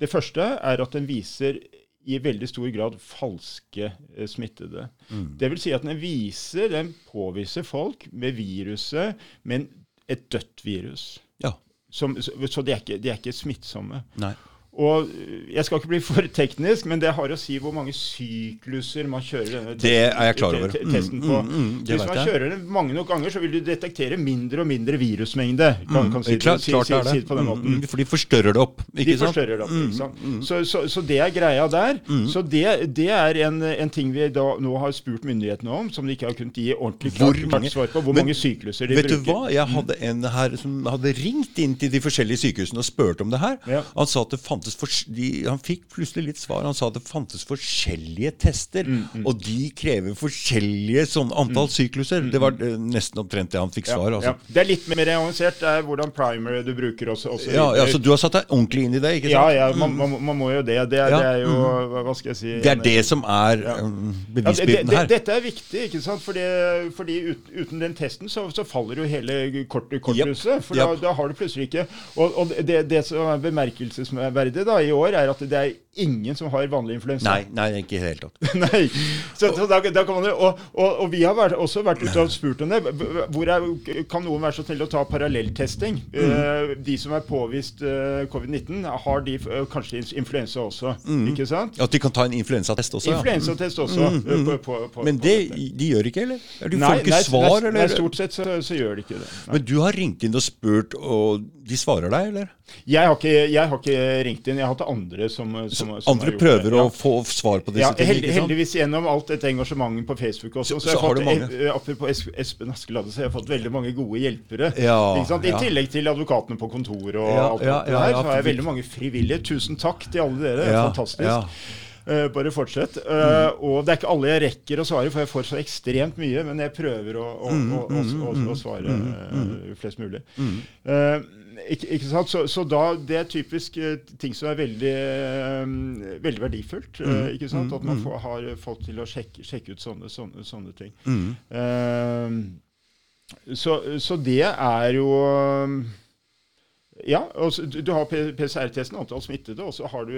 det første er at den viser i veldig stor grad falske eh, smittede. Mm. Det vil si at den viser, den påviser folk med viruset, men et dødt virus. Ja. Som, så så de, er ikke, de er ikke smittsomme. Nei. Og Jeg skal ikke bli for teknisk, men det har å si hvor mange sykluser man kjører denne testen, Det er jeg klar over. Mm, testen på. mm, mm, det Hvis man jeg. kjører den mange nok ganger, så vil du detektere mindre og mindre virusmengde. Kan, kan si, Mm, klart, si, klart si, det på den Mm, måten. mm, For de forstørrer det opp. De sant? forstørrer det opp. Mm, ikke sant? mm. Så, så, så det er greia der. Så det, det er en, en ting vi da nå har spurt myndighetene om, som de ikke har kunnet gi ordentlig klart, svar på. Hvor Men mange sykluser de Vet du hva? Jeg hadde en her som hadde ringt inn til de forskjellige sykehusene og spurt om det her. Ja. Han sa at det fantes fors- de, Han fikk plutselig litt svar. Han sa at det fantes forskjellige tester, Mm, og de krever forskjellige sånn antall sykluser. Det var eh, nesten omtrent det han fikk svar. Mm, Ja, Altså. ja. Det er litt mer avansert. Det er hvordan primer du bruker også. også Ja, ja. Så du har satt deg ordentlig inn i det? ikke Ja, sant? ja man, man, man må jo det. Det er, Ja, det er jo hva- skal jeg si Det er det som er Ja. um, bevisbyrden her. dette er viktig, ikke sant? Fordi, fordi ut, uten den testen så, så faller jo hele kort, korthuset. For Japp. da, da har du plutselig ikke Og, og det, det som er bemerkelsesverdig da, i år, er at det er ingen som har vanlig influensa. Nei, nei, ikke i det hele tatt. Så, så da, da kan man jo, og, og, og vi har vært, også vært ute og spurt om det. Hvor er, kan noen være så snill å ta parallelltesting? Mm. Eh, de som er påvist eh, covid-19, har de eh, kanskje influensa også? Mm. Ikke sant? At de kan ta en influensatest også? ja. Også. Mm. på, på, på, Men det, de gjør ikke, eller? Du Nei, får ikke nei, svar, nei, eller? Nei, stort sett så, så gjør de ikke det. Men du har ringt inn og spurt, og de svarer deg, eller? Jeg, har ikke, jeg har ikke ringt inn. Jeg har hatt andre som, som, som Andre gjort prøver det. å få svar på disse Ja, tingene? held, heldigvis gjennom alt dette engasjementet på Facebook også. Så- Så, jeg så har har du fått, mange. eh, Apropos Espen Askeladde, så jeg har fått veldig mange gode hjelpere. Ja? I tillegg til advokatene på kontoret og alt det der, så har jeg veldig mange frivillige. Tusen takk til alle dere. Er Ja, fantastisk. Eh, bare fortsett. Eh, og det er ikke alle jeg rekker å svare, for jeg får så ekstremt mye. Men jeg prøver å, å, Mm, å, å, å, å svare eh, flest mulig. Eh, ikke, ikke sant? Så, så da, det er typisk eh, ting som er veldig, eh, veldig verdifullt. Mm, eh, ikke sant? At man får, har folk til å sjekke, sjekke ut sånne, sånne, sånne ting. Mm. Uh, så, så det er jo ja, og du, har PCR-testen, antall smittede, og så har du,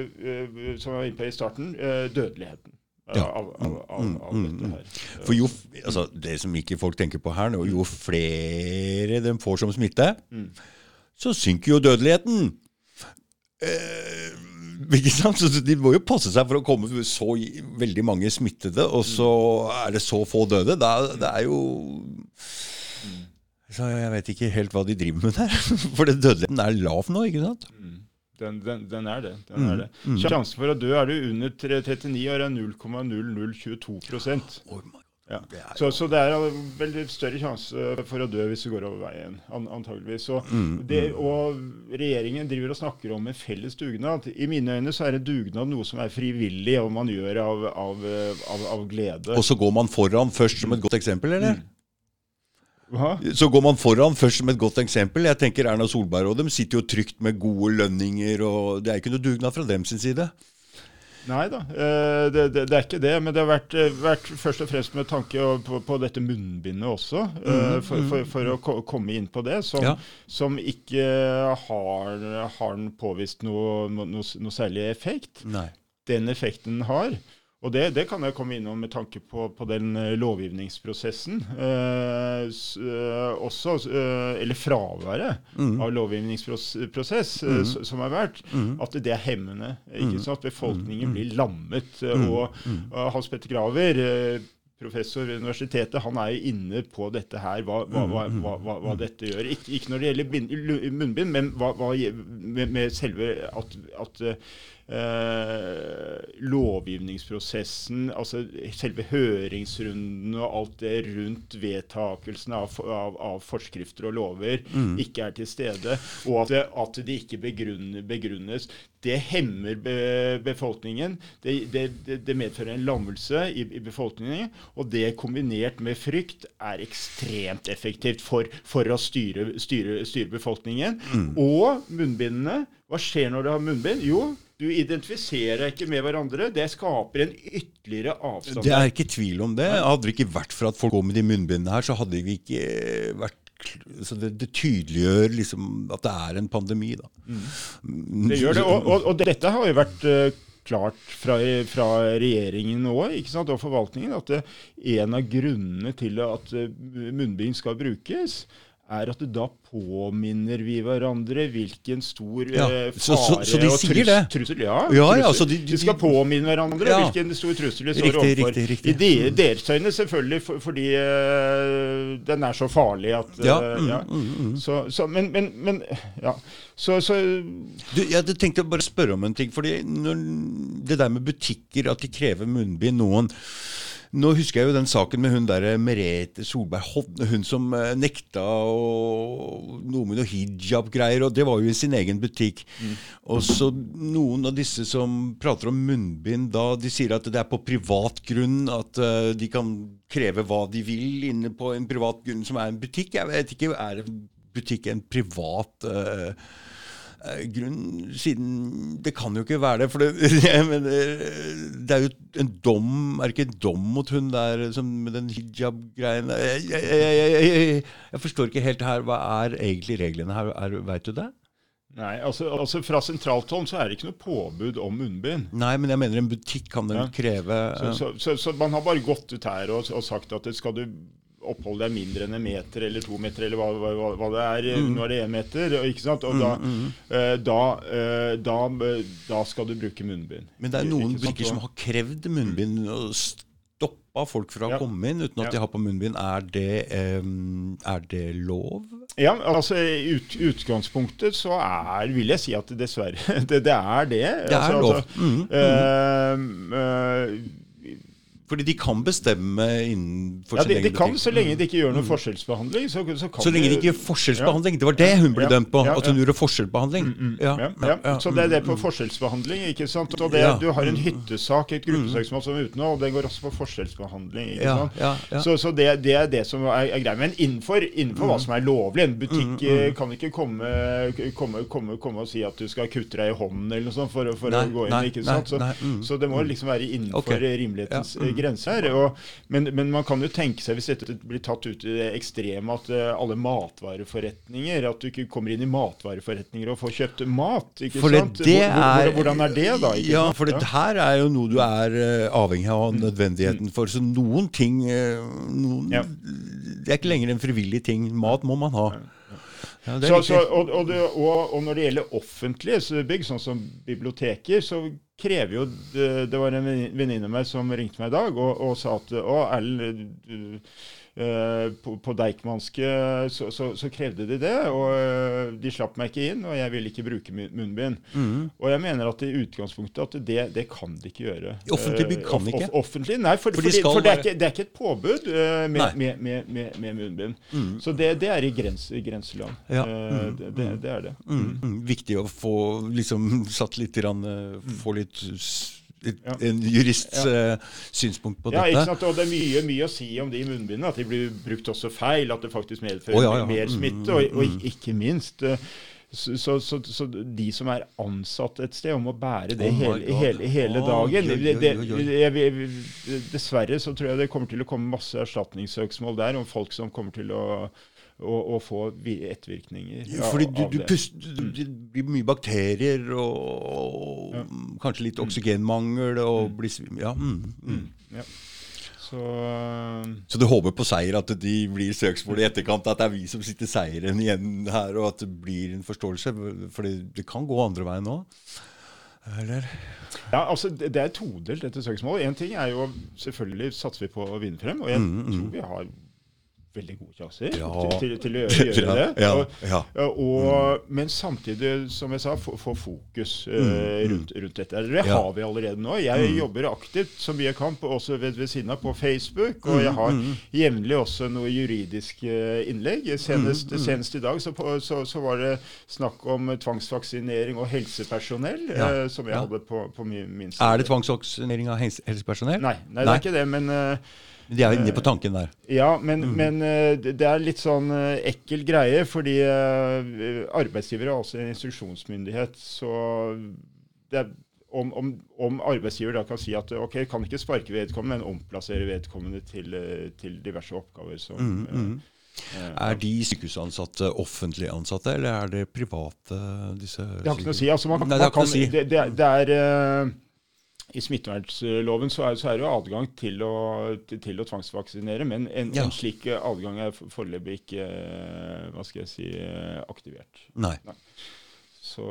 som jeg var inne på i starten, dødeligheten Ja. av, av, av, av Mm, dette mm, her. For jo, altså, Det som ikke folk tenker på her jo flere de får som smitte, Mm. Så synker jo dødeligheten. Eh, ikke sant? Så De må jo passe seg for å komme så veldig mange smittede, og så er det så få døde. Da, det er jo så Jeg vet ikke helt hva de driver med der. For det dødeligheten er lav nå, ikke sant? Den, den, den er det. Den Mm, er det. Sjansen for å dø er du under tre- 39 år er 0,0022 Oh ja. Så, så det er veldig større sjanse for å dø hvis du går over veien, an, antageligvis. Mm, det, og regjeringen driver og snakker om en felles dugnad. I mine øyne så er en dugnad noe som er frivillig, og man gjør av, av, av, av glede. Og så går man foran først som et godt eksempel, eller? Hva? Så går man foran først som et godt eksempel. Jeg tenker Erna Solberg og dem sitter jo trygt med gode lønninger, og det er ikke noe dugnad fra dem sin side. Nei da, eh, det, det, det er ikke det. Men det har vært, eh, vært først og fremst med tanke på, på dette munnbindet også. mm, for, for, for å komme inn på det, som, Ja. som ikke har, har påvist noe, noe, noe særlig effekt. Nei. Den effekten den har. Og det, det kan jeg komme innom med tanke på, på den eh, lovgivningsprosessen. Eh, eh, også, eh, eller fraværet av lovgivningsprosess mm. som har vært. At det er hemmende. ikke sant? Befolkningen blir lammet. eh, Og Hans Petter Graver professor ved universitetet, han er jo inne på dette her, hva, hva, hva, hva, dette gjør. Ikke, ikke når det gjelder munnbind, men hva, hva, med, med selve at, at eh, lovgivningsprosessen, altså selve høringsrunden og alt det rundt vedtakelsen av, av, av forskrifter og lover, ikke er til stede, og at at det ikke begrunner, begrunnes. Det hemmer be, befolkningen. Det, det, det, medfører en lammelse i, i befolkningen. Og det kombinert med frykt er ekstremt effektivt for, for å styre, styre, styre befolkningen. Og munnbindene. Hva skjer når du har munnbind? Jo, du identifiserer ikke med hverandre. Det skaper en ytterligere avstand. Det er ikke tvil om det. Hadde det ikke vært for at folk går med de munnbindene her, så hadde vi ikke vært så det, det tydeliggjør liksom at det er en pandemi, da. Det gjør det. Og, og, og dette har jo vært eh, klart fra, fra regjeringen òg, og forvaltningen, at det, en av grunnene til at eh, munnbind skal brukes, er at da påminner vi hverandre hvilken stor Ja, eh, så- så- fare så de og sier trus, det? trussel Ja, Ja, ja, trussel. så de- de- vi skal påminne hverandre Ja. hvilken stor trussel de står overfor. riktig, riktig. I de, deres øyne selvfølgelig, for, fordi uh, den er så farlig at uh, Ja, mm, ja. Så, så, men, men, men ja. Så, så Du, jeg hadde tenkt å bare spørre om en ting. fordi når, Det der med butikker, at de krever munnbind noen Nå husker jeg jo den saken med hun der Merete Solberg hun som eh, nekta og noe med noe hijab-greier, og det var jo i sin egen butikk. Og så noen av disse som prater om munnbind da, de sier at det er på privat grunn, at uh, de kan kreve hva de vil inne på en privat grunn som er en butikk. Jeg vet ikke, er en butikk en privat eh, eh, grunn, siden Det kan jo ikke være det. For det, mener, det er jo en dom Er det ikke en dom mot hun der som, med den hijab-greien jeg, jeg, jeg, jeg, jeg, jeg forstår ikke helt her. Hva er egentlig reglene her? Er, vet du det? Nei, altså, altså Fra sentralt hold så er det ikke noe påbud om munnbind. Nei, men jeg mener en butikk kan den Ja. kreve Så, så, så, så man har bare gått ut her og, og sagt at det skal du oppholde er mindre enn en meter eller to meter, eller hva, hva, hva det er. Mm. Nå er det én meter. Ikke sant? Og da, eh, da, eh, da, da skal du bruke munnbind. Men det er noen Ikke butikker som har krevd munnbind og stoppa folk fra Ja. å komme inn uten at Ja. de har på munnbind. Er det, um, er det lov? Ja, altså I ut, utgangspunktet så er, vil jeg si at dessverre Det, det er det. Det er altså, lov. Altså, Mhm. Uh, eh, Fordi de kan bestemme innenfor ja, sin de, egen de kan. Så lenge de ikke gjør noe forskjellsbehandling, så, så Så lenge de ikke gjør forskjellsbehandling. Det var det hun ble Ja. dømt på. Ja, At hun gjorde forskjellsbehandling. Ja, ja, Så det er det på forskjellsbehandling. ikke sant? Og det, Ja. Du har en hyttesak, et gruppesøksmål som er ute nå, og det går også på forskjellsbehandling. ikke sant? ja, ja. Så, så det, det er det som er, er greia. Men innenfor, innenfor hva som er lovlig. En butikk Mm, eh, kan ikke komme, komme, komme, komme og si at du skal kutte deg i hånden eller noe sånt for, for Nei, å gå inn. nei, ikke sant? Så, nei, mm, så det må liksom være innenfor okay. rimelighetens Ja, eh, mm. Grenser. Og, men, men man kan jo tenke seg, hvis dette blir tatt ut i det ekstreme, at eh, alle matvareforretninger At du ikke kommer inn i matvareforretninger og får kjøpt mat. ikke For sant? det er hvordan er det, da? Ja, sant? for det her er jo noe du er eh, avhengig av nødvendigheten for. Så noen ting eh, noen, Ja. Det er ikke lenger en frivillig ting. Mat må man ha. Ja, Så, så, og, og, det, og, og når det gjelder offentlige så bygg, sånn som biblioteker, så krever jo Det, var en venni- venninne av meg som ringte meg i dag og, og sa at Å, Erlend, på, på Deichmanske så, så, så krevde de det, og eh, de slapp meg ikke inn, og jeg ville ikke bruke munnbind. Mm. Og jeg mener at i utgangspunktet at det, det kan de ikke gjøre. Offentlig bygg Eh, kan de ikke? off- Offentlig, nei, for, For de skal for det, er ikke, det er ikke et påbud eh, med, med, med, med, munnbind. Så det, det er i grens, i grenseland. Ja. Eh, Mm, det, er det. Mm, mm, viktig å få liksom satt litt grann, eh, Få litt. En jurists ja. synspunkt på Ja, ikke sant? Og det er mye, mye å si om de munnbindene. At de blir brukt også feil. At det faktisk medfører oh, ja, mer Mm, smitte. Og, og ikke minst eh, så, så, så, så de som er ansatt et sted, om å bære det Oh hele, hele, hele Oi, dagen. jo, jo, jeg, dessverre så tror jeg det kommer til å komme masse erstatningssøksmål der om folk som kommer til å, å, og få ettervirkninger. Ja, Fordi du, du puster, det blir mye bakterier og, og Ja. kanskje litt oksygenmangel og blir svimmel. Ja, mm, mm. Ja. Så eh, Så du håper på seier, at de blir søksmål i etterkant, at det er vi som sitter seieren igjen her, og at det blir en forståelse? For det, kan gå andre veien òg. Eller? Ja, altså Det det er todelt, dette søksmålet. Én ting er jo Selvfølgelig satser vi på å vinne frem, og jeg Mm, mm. tror vi har veldig gode sjanser Ja. til, til, til å gjøre, det. Ja, ja. og, og, Men samtidig, som jeg sa, få fokus Mm, mm. rundt, rundt dette. Det har vi allerede nå. Jeg jobber aktivt så mye jeg kan, også ved, ved siden av på Facebook. Og jeg har Mm, mm. jevnlig også noe juridisk eh, innlegg. Senest, Mm, mm. senest i dag så, på, så, så var det snakk om tvangsvaksinering og helsepersonell, eh, som jeg hadde på, på min, min side. Er det tvangsvaksinering av helsepersonell? Nei, nei, det er ikke det. Men, eh, De er inne på tanken der. ja, men, Mm. men eh, det er litt sånn eh, ekkel greie, fordi eh, arbeidsgiver er også en instruksjonsmyndighet. Så er, om, om, om arbeidsgiver da kan si at ok, kan ikke sparke vedkommende, men omplassere vedkommende til, eh, til diverse oppgaver som Mm, mm. eh, Er de sykehusansatte offentlig ansatte, eller er det private? disse Det har ikke noe å si. Altså, man, Nei, det man kan, si. det, det, det er eh, I smittevernloven så er, så er det jo adgang til å, til, til å tvangsvaksinere, men en, Ja. en slik eh, adgang er foreløpig ikke eh, hva skal jeg si, aktivert. aktivert. Nei. Så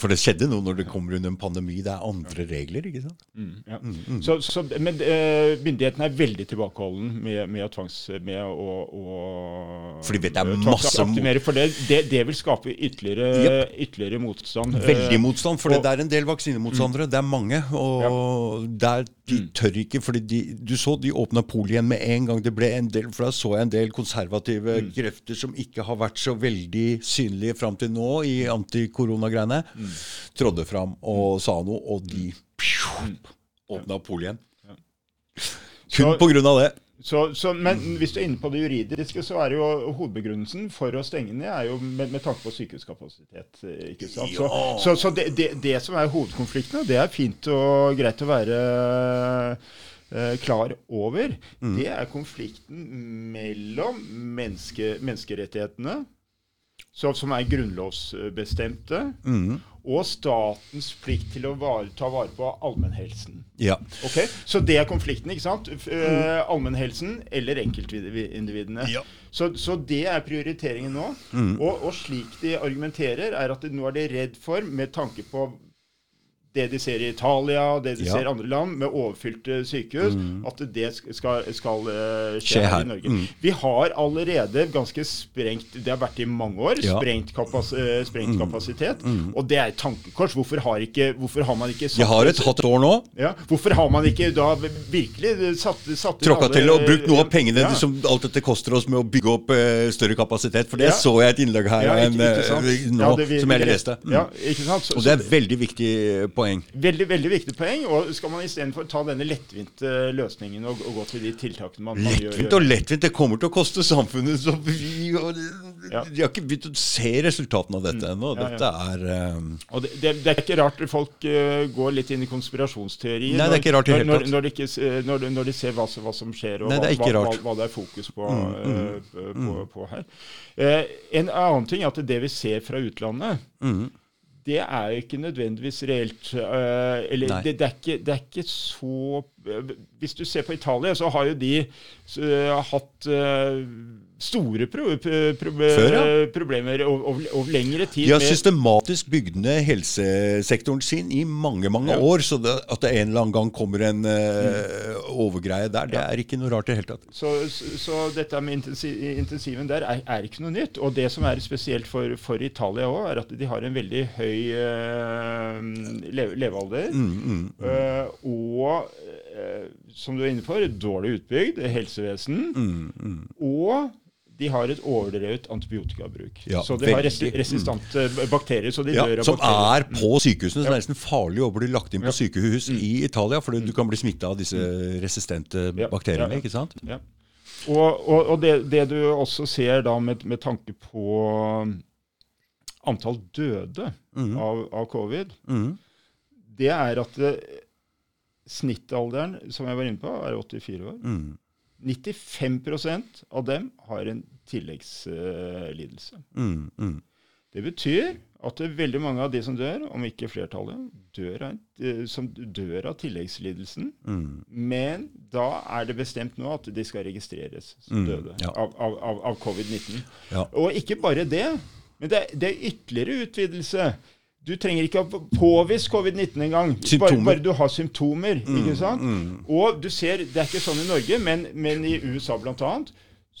For det skjedde noe når det kommer under en pandemi. Det er andre regler, ikke sant? mm, ja. Mm, mm. Så, så, men uh, myndighetene er veldig tilbakeholden med, med å tvangs... Med å, å For de vet det er masse For det, det, det vil skape ytterligere, yep. ytterligere motstand. Veldig motstand, for og- det er en del vaksinemotstandere. Det er mange. Og der, de Mm. tør ikke, fordi de, du så de åpna polet igjen med en gang. Det ble en del, for Da så jeg en del konservative Mm. krefter som ikke har vært så veldig synlige fram til nå i antikoronagreiene, Mm. trådde fram og sa noe, og de åpna polet igjen. Kun pga. det. Så, så, men hvis du er inne på det juridiske, så er jo hovedbegrunnelsen for å stenge ned er jo med, med tanke på sykehuskapasitet. eh, ikke sant? Så, så, så det, det, det som er hovedkonflikten, og det er fint og greit å være eh, klar over, det er konflikten mellom menneske, menneskerettighetene så, som er grunnlovsbestemte, og statens plikt til å vare, ta vare på allmennhelsen. Ja. Okay? Så det er konflikten, ikke sant? Eh, Allmennhelsen eller enkeltindividene. Ja. Så, så det er prioriteringen nå. Og, og slik de argumenterer, er at de, nå er de redd for, med tanke på det de ser i Italia og det de Ja. ser i andre land, med overfylte sykehus, at det skal, skal eh, skje, Skje her, i Norge. Mm. Vi har allerede ganske sprengt Det har vært i mange år. Ja. Sprengt, kapas, eh, sprengt kapasitet. Og det er et tankekors. Hvorfor har, ikke, hvorfor har man ikke vi har et hatt år nå. ja, Hvorfor har man ikke da virkelig satt, satt Tråkka til og brukt noe av pengene Ja. som alt dette koster oss med å bygge opp uh, større kapasitet. For det så jeg et innlegg her av ikke- en, uh, nå, det vi- som jeg leste. Mm. Ja, ikke sant? Så, Og det er veldig viktig eh, poeng. veldig, veldig viktig poeng. Og skal man istedenfor ta denne lettvinte løsningen og, og gå til de tiltakene man, man gjør, Lettvint og lettvint, det kommer til å koste samfunnet så vi, Ja. de har ikke begynt å se resultatene av dette ennå. Ja, ja. Dette er um... Og det, det, det er ikke rart folk uh, går litt inn i konspirasjonsteorier Nei, det er ikke rart i når, når, når, de ikke, når, når de ser hva, hva som skjer, og Nei, det hva. Mm, hva, hva det er fokus på, eh, på, på her. Uh, en annen ting er at det vi ser fra utlandet mm. Det er ikke nødvendigvis reelt. eh, eller det, det, er ikke, det er ikke så eh, Hvis du ser på Italia, så har jo de eh, hatt store pro, pro, Før, ja. problemer over, over, lengre tid. De har med- systematisk bygd ned helsesektoren sin i mange mange Ja. år. Så det, at det en eller annen gang kommer en uh, overgreie der, det er ikke noe rart i det hele tatt. Så, så, så dette med intensi intensiven der er, er ikke noe nytt. Og det som er spesielt for, for Italia òg, er at de har en veldig høy uh, leve, levealder. Mm, Eh, og eh, som du er inne på, dårlig utbygd helsevesen. mm, Og de har et overdrevet antibiotikabruk. Ja, så de har resi veldig. resistente bakterier. så de Ja, dør av som bakterier. er på sykehusene. Så det er nesten farlig å bli lagt inn på sykehus i Italia, for du kan bli smitta av disse resistente bakteriene. ikke sant? Ja. Og, og, og det, det du også ser da med, med tanke på antall døde av, av covid, mm. det er at det, snittalderen, som jeg var inne på, er 84 år. Mm. 95% av dem har en tilleggslidelse. Mm, mm. Det betyr at det er veldig mange av de som dør, om ikke flertallet, dør av, eh, som dør av tilleggslidelsen. Mm. Men da er det bestemt nå at de skal registreres som Mm, døde ja. av, av, av, av covid-19. Ja. Og ikke bare det, men det, det er ytterligere utvidelse. Du trenger ikke å påvise covid-19 engang. Bare, bare du har symptomer. ikke sant? Og du ser, Det er ikke sånn i Norge, men, men i USA bl.a.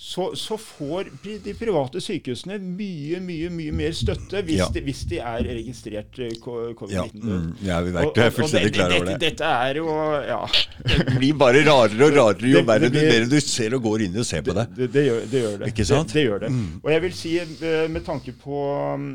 Så, så får de private sykehusene mye mye, mye mer støtte hvis, Ja. de, hvis de er registrert eh, ko- Ja, covid-19. mm, ja, vi vet, og- er fullstendig klar over det. Dette er jo ja, Det blir bare rarere og rarere jo Det- det verre du, mer du ser og går inn og ser på det. Det, det, gjør, det gjør det. Ikke sant? Mm. Det, det gjør det. Og jeg vil si, eh, med tanke på, mm,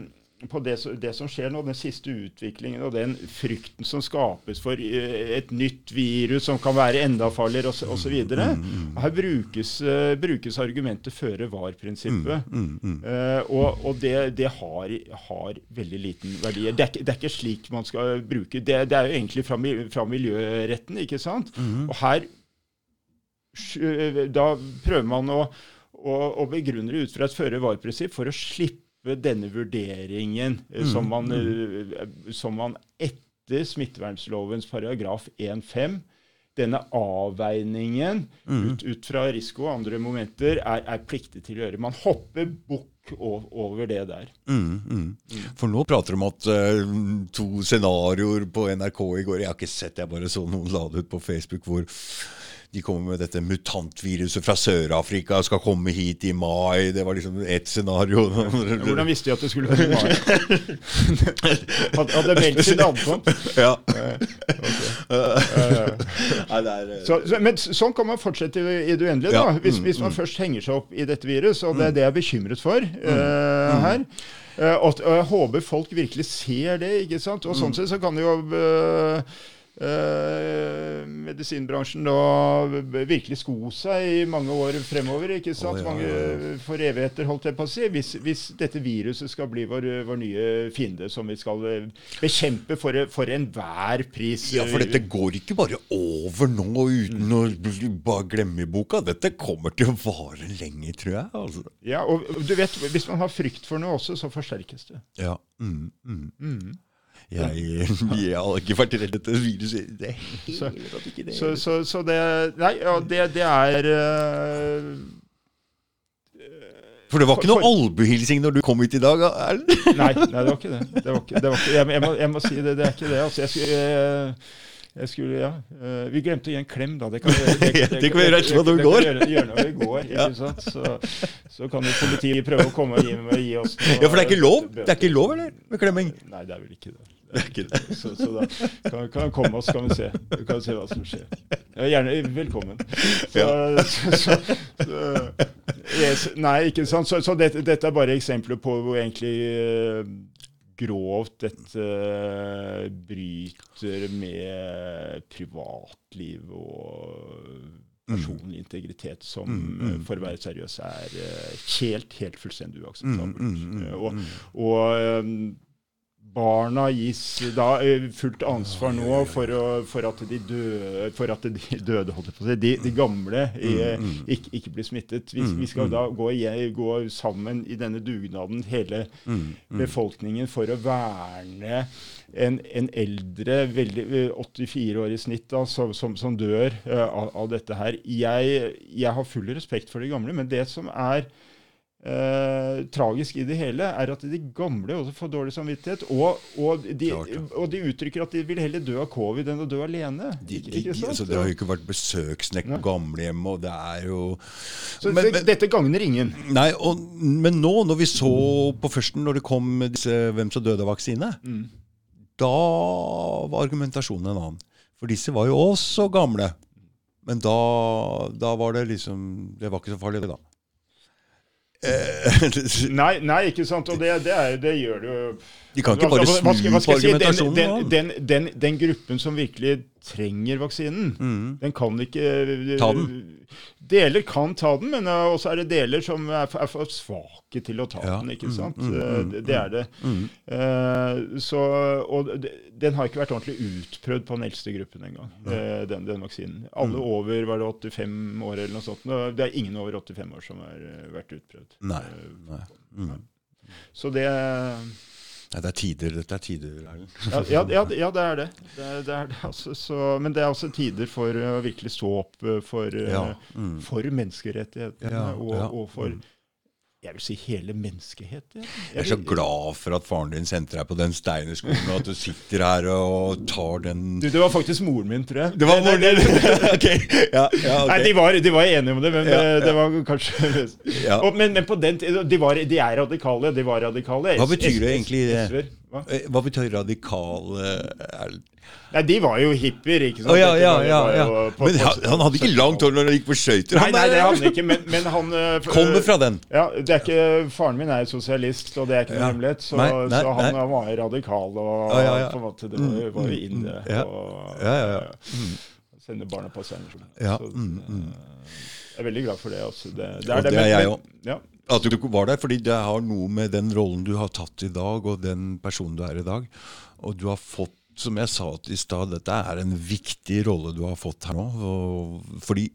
på det, det som skjer nå, den siste utviklingen og den frykten som skapes for eh, et nytt virus som kan være enda farligere osv. Mm, Her brukes, eh, brukes argumentet føre var-prinsippet. Mm, Eh, og og det, det har, har veldig liten verdi. Det det er ikke slik man skal bruke det. Det er jo egentlig fra, fra miljøretten, ikke sant? mm. Og her Da prøver man å, å, å begrunne det ut fra et føre-var-prinsipp for å slippe denne vurderingen mm. som, man, eh, som man etter smittevernlovens paragraf 1-5 denne avveiningen ut, ut fra risiko og andre momenter er, er pliktig til å gjøre. Man hopper bukk over det der. Mm, mm. For nå prater de om at uh, to scenarioer på NRK i går Jeg har ikke sett, jeg bare så noen la det ut på Facebook hvor de kommer med dette mutantviruset fra Sør-Afrika skal komme hit i mai. Det var liksom ett scenario. Hvordan visste de at det skulle komme i mai? Hadde meldt sin ankomst. ja. Eh, eh, Så, men sånn kan man fortsette i, i det uendelige, da, hvis, mm, hvis man først henger seg opp i dette virus. Og det er det jeg er bekymret for Mm. eh, her. Uh, og, og jeg håper folk virkelig ser det. ikke sant? Og Mm. sånn sett så kan det jo eh, eh, medisinbransjen da virkelig sko seg i mange år fremover. ikke sant? Oh, ja, mange ja, ja. For evigheter, holdt jeg på å si. Hvis, hvis dette viruset skal bli vår, vår nye fiende, som vi skal eh, bekjempe for, for enhver pris. Ja, for dette går ikke bare over nå uten å bare glemme i boka. Dette kommer til å vare lenge, tror jeg. Altså. Ja, og du vet, Hvis man har frykt for noe også, så forsterkes det. Ja. Mm, Mm, mm. Jeg, jeg har ikke vært redd dette viruset. Det er Så- helt at ikke det Så, så, så det Nei, ja, det, det er uh, For det var ikke noe albuehilsing når du kom hit i dag? Erlend? Nei, nei, det var ikke det. det, var ikke, det var ikke, jeg, jeg, må, jeg må si det. Det er ikke det. Altså, jeg skulle, jeg, jeg skulle ja. Uh, Vi glemte å gi en klem, da. Det kan vi gjøre, vi det kan går. Gjøre, gjøre når vi går ikke sant? Så, så kan jo politiet prøve å komme og gi, gi oss noe Ja, for det er ikke lov? Det er ikke lov, eller? Med klemming? Nei, det er vel ikke det. Det er ikke det. Så, så da kan, kan komme, så kan vi se. Vi kan se hva som skjer. Ja, gjerne velkommen. Så, så, yes, nei, ikke sant. Så, så dette, dette er bare eksempler på hvor egentlig eh, grovt dette eh, bryter med privatliv og personlig integritet, som Mm, mm. for å være seriøs er eh, helt, helt fullstendig uakseptabelt. Mm, mm, mm, Eh, Og, og eh, barna gis da eh, fullt ansvar nå for, å, for, at de døde, for at de døde, holdt på å de, de gamle eh, ikke, ikke blir smittet. Vi, vi skal da gå, gå sammen i denne dugnaden, hele befolkningen, for å verne en, en eldre, veldig, eh, 84 år i snitt, da, som, som, som dør uh, av, av dette her. Jeg, jeg har full respekt for de gamle, men det som er eh, tragisk i det hele, er at de gamle også får dårlig samvittighet. Og, og, de, og de uttrykker at de vil heller dø av covid enn å dø alene. De, de, altså, det har jo ikke vært besøksnekk på gamlehjem, og det er jo Så men, det, men, dette gagner ingen. Nei, og, men nå, når vi så på førsten, når det kom disse Hvem som døde av vaksine, Mm. da var argumentasjonen en annen. For disse var jo også gamle. Men da, da var det liksom Det var ikke så farlig, det, da. Eh, Nei, nei, ikke sant. Og det, det, er, det gjør det jo De kan ikke bare snu på argumentasjonen. Den, den, den, den, gruppen som virkelig trenger vaksinen, Mm. den kan ikke eh, Ta den. Deler kan ta den, men eh, også er det deler som er for, er for svake til å ta Ja. den. ikke Mm, sant? mm, Eh, mm, det, det er det. Eh, så, og den har ikke vært ordentlig utprøvd på den eldste gruppen engang, eh, den, den vaksinen. Alle over var det 85 år eller noe sånt. Det er ingen over 85 år som har vært utprøvd. Nei. Nei. Så det Nei, det er tider. Dette er tider. Erlend. ja, ja, ja, det- er det. det, er- det, er det altså, så, men det er også tider for å virkelig stå opp eh, for, eh, Ja. Mm. for menneskerettighetene og, og for Mm. Jeg vil si hele menneskeheten. Jeg er så glad for at faren din sendte deg på den steinerskolen, og at du sitter her og tar den Du, det var faktisk moren min, tror jeg. Det var moren din! ok. Ja, ja, okay. Nei, de var, de var enige om det, men Ja, eh, det var kanskje Ja. og, men, men på den tiden de, var, de er radikale. De var radikale. Hva betyr det egentlig, det? Hva? Eh, Hva betyr radikal eh, er- Nei, de var jo hippier, ikke sant? Oh, ja, ja, ja. ja. på- Men han, han hadde ikke langt hår når han gikk på skøyter. Nei, nei, det hadde han ikke, men, men han eh, Kommer fra den. Ja, det er ikke, Faren min er jo sosialist, og det er ikke noe hemmelighet. Så, Nei, nei, så han var radikal og Ja, ja, på en måte, det var, var Mm, inn det. mm, ja. Og, Ja, ja, ja. eh, Sende barna på steinerskolen. Ja, Så, mm, mm. Jeg er veldig glad for det. Også. det, det Og er det, det er jeg òg. Ja. At du var der, fordi det har noe med den rollen du har tatt i dag, og den personen du er i dag. Og du har fått, som jeg sa i stad, dette er en viktig rolle du har fått her nå. Og, fordi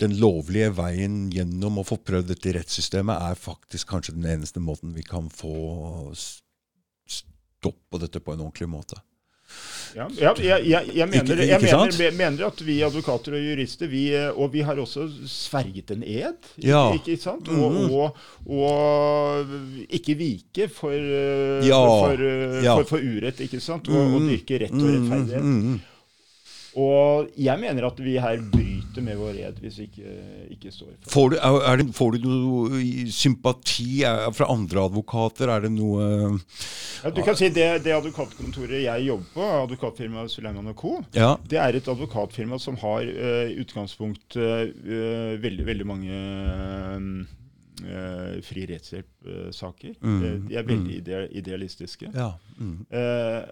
den lovlige veien gjennom å få prøvd dette i rettssystemet er faktisk kanskje den eneste måten vi kan få stopp på dette på en ordentlig måte. Ja, ja, jeg, jeg, jeg, mener, Ikke- ikke jeg mener, mener at vi advokater og jurister, vi, og vi har også sverget en ed, ikke, Ja. ikke sant? Og, Mhm. og, og ikke vike for, eh, for, for, eh, for, for urett, ikke sant? Og, og Mhm. dyrke rett og rettferdighet. Mm, mm, mm. Og jeg mener at vi her bryter med vår ed hvis vi ikke, ikke står for Får du, det, får du noe sympati fra andre advokater? Er det noe ja, Du kan si det, det advokatkontoret jeg jobber på, advokatfirmaet Suleiman Co., Ja. Det er et advokatfirma som har eh, i utgangspunkt uh, veldig, veldig mange uh, fri rettshjelp-saker. Mm, Eh, de er veldig ide idealistiske. ja. Mm. Eh,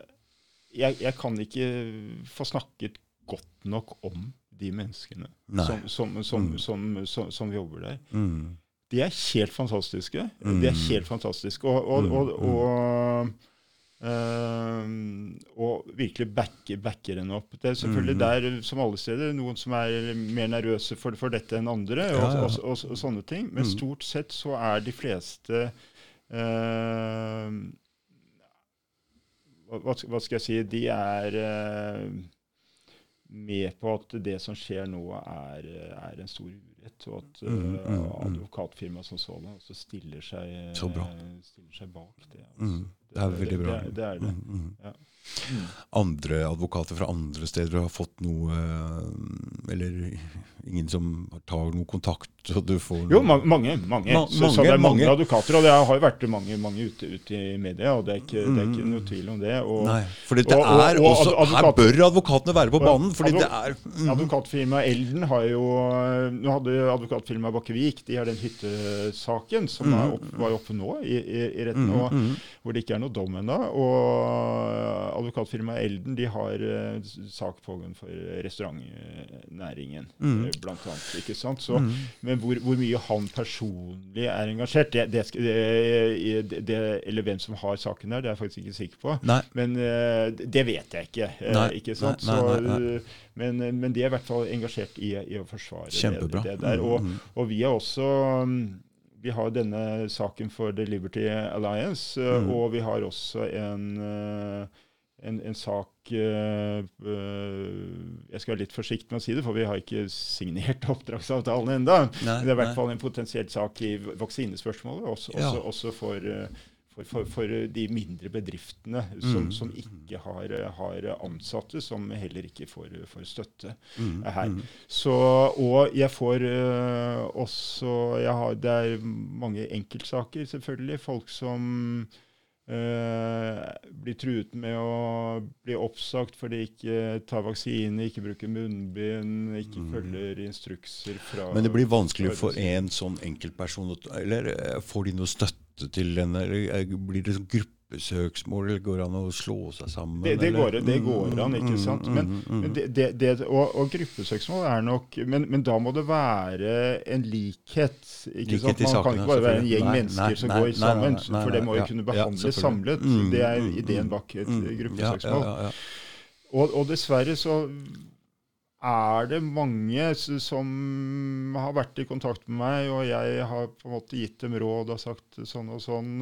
jeg, jeg kan ikke få snakket godt nok om de menneskene som, som, som, Mm. som, som, som jobber der. Mm. De er helt fantastiske. Mm. De er helt fantastiske. Og, og, Mm, og, mm. og, og virkelig backer, backer henne opp. Det er selvfølgelig Mm. der, som alle steder, noen som er mer nervøse for, for dette enn andre, og, Ja, ja. Og, og, og sånne ting. Men Mm. stort sett så er de fleste eh, hva, hva skal- jeg si De er eh, med på at det som skjer nå, er, er en stor urett. Og at Mm, mm, eh, mm. advokatfirmaet som sådan også stiller seg, Så bra. stiller seg bak det. altså. Mm. Det er veldig bra. Det, det er det. Mm, mm. Ja. Mm. Andre advokater fra andre steder har fått noe eh, Eller ingen som tar noe kontakt, og du får noe Jo, ma mange. mange. Ma- så, så det er mange, mange. advokater, og det har jo vært mange, mange ute, ute i media, og det er ikke, det er ikke noe tvil om det. Og Nei, for det og- er og også ad- Her bør advokatene være på banen, fordi det er mm, Advokatfirmaet Elden har jo Nå hadde advokatfirmaet Bakkevik de har den hyttesaken som Mm. er opp, var oppe nå i, i, i retten, mm, og, mm. hvor det ikke er noe dom ennå. Advokatfirmaet Elden de har eh, sak pågående for restaurantnæringen, Mm. eh, blant annet. Ikke sant? Så, Mm. Men hvor, hvor mye han personlig er engasjert, det, det, det, eller hvem som har saken der, det er jeg faktisk ikke sikker på. Nei. Men eh, det vet jeg ikke. eh, Nei, ikke sant? Så, eh, Men, eh, men de er i hvert fall engasjert i, i å forsvare Kjempebra. det der. Og, Mm, mm. og vi er også mm, Vi har denne saken for The Liberty Alliance, eh, Mm. og vi har også en eh, en, en sak eh, Jeg skal være litt forsiktig med å si det, for vi har ikke signert oppdragsavtalen ennå. Men det er i hvert fall en potensiell sak i vaksinespørsmålet, også, Ja. også, også for, eh, for, for, for de mindre bedriftene som, Mm. som ikke har, har ansatte, som heller ikke får, får støtte Mm, her. mm. Så, og jeg får også jeg har, Det er mange enkeltsaker, selvfølgelig. Folk som blir truet med å bli oppsagt fordi ikke tar vaksine, ikke bruker munnbind, ikke Mm. følger instrukser fra Men det blir vanskelig for en sånn enkeltperson Eller eh, får de noe støtte til den, eller eh, blir det sånn gruppesøksmål, eller går an å slå seg sammen? Det, det, går, det går Mm, an, ikke mm, sant. mm, Men, det, og, og gruppesøksmål er nok men, men da må det være en likhet. ikke Likhet sant? Man Man kan ikke bare være en gjeng. Nei, mennesker nei, som nei, går sammen. for det må jo kunne behandles ja, samlet. Det er ideen bak et gruppesøksmål. Ja, ja, ja, Og, og dessverre så er det mange som har vært i kontakt med meg, og jeg har på en måte gitt dem råd og sagt sånn og sånn.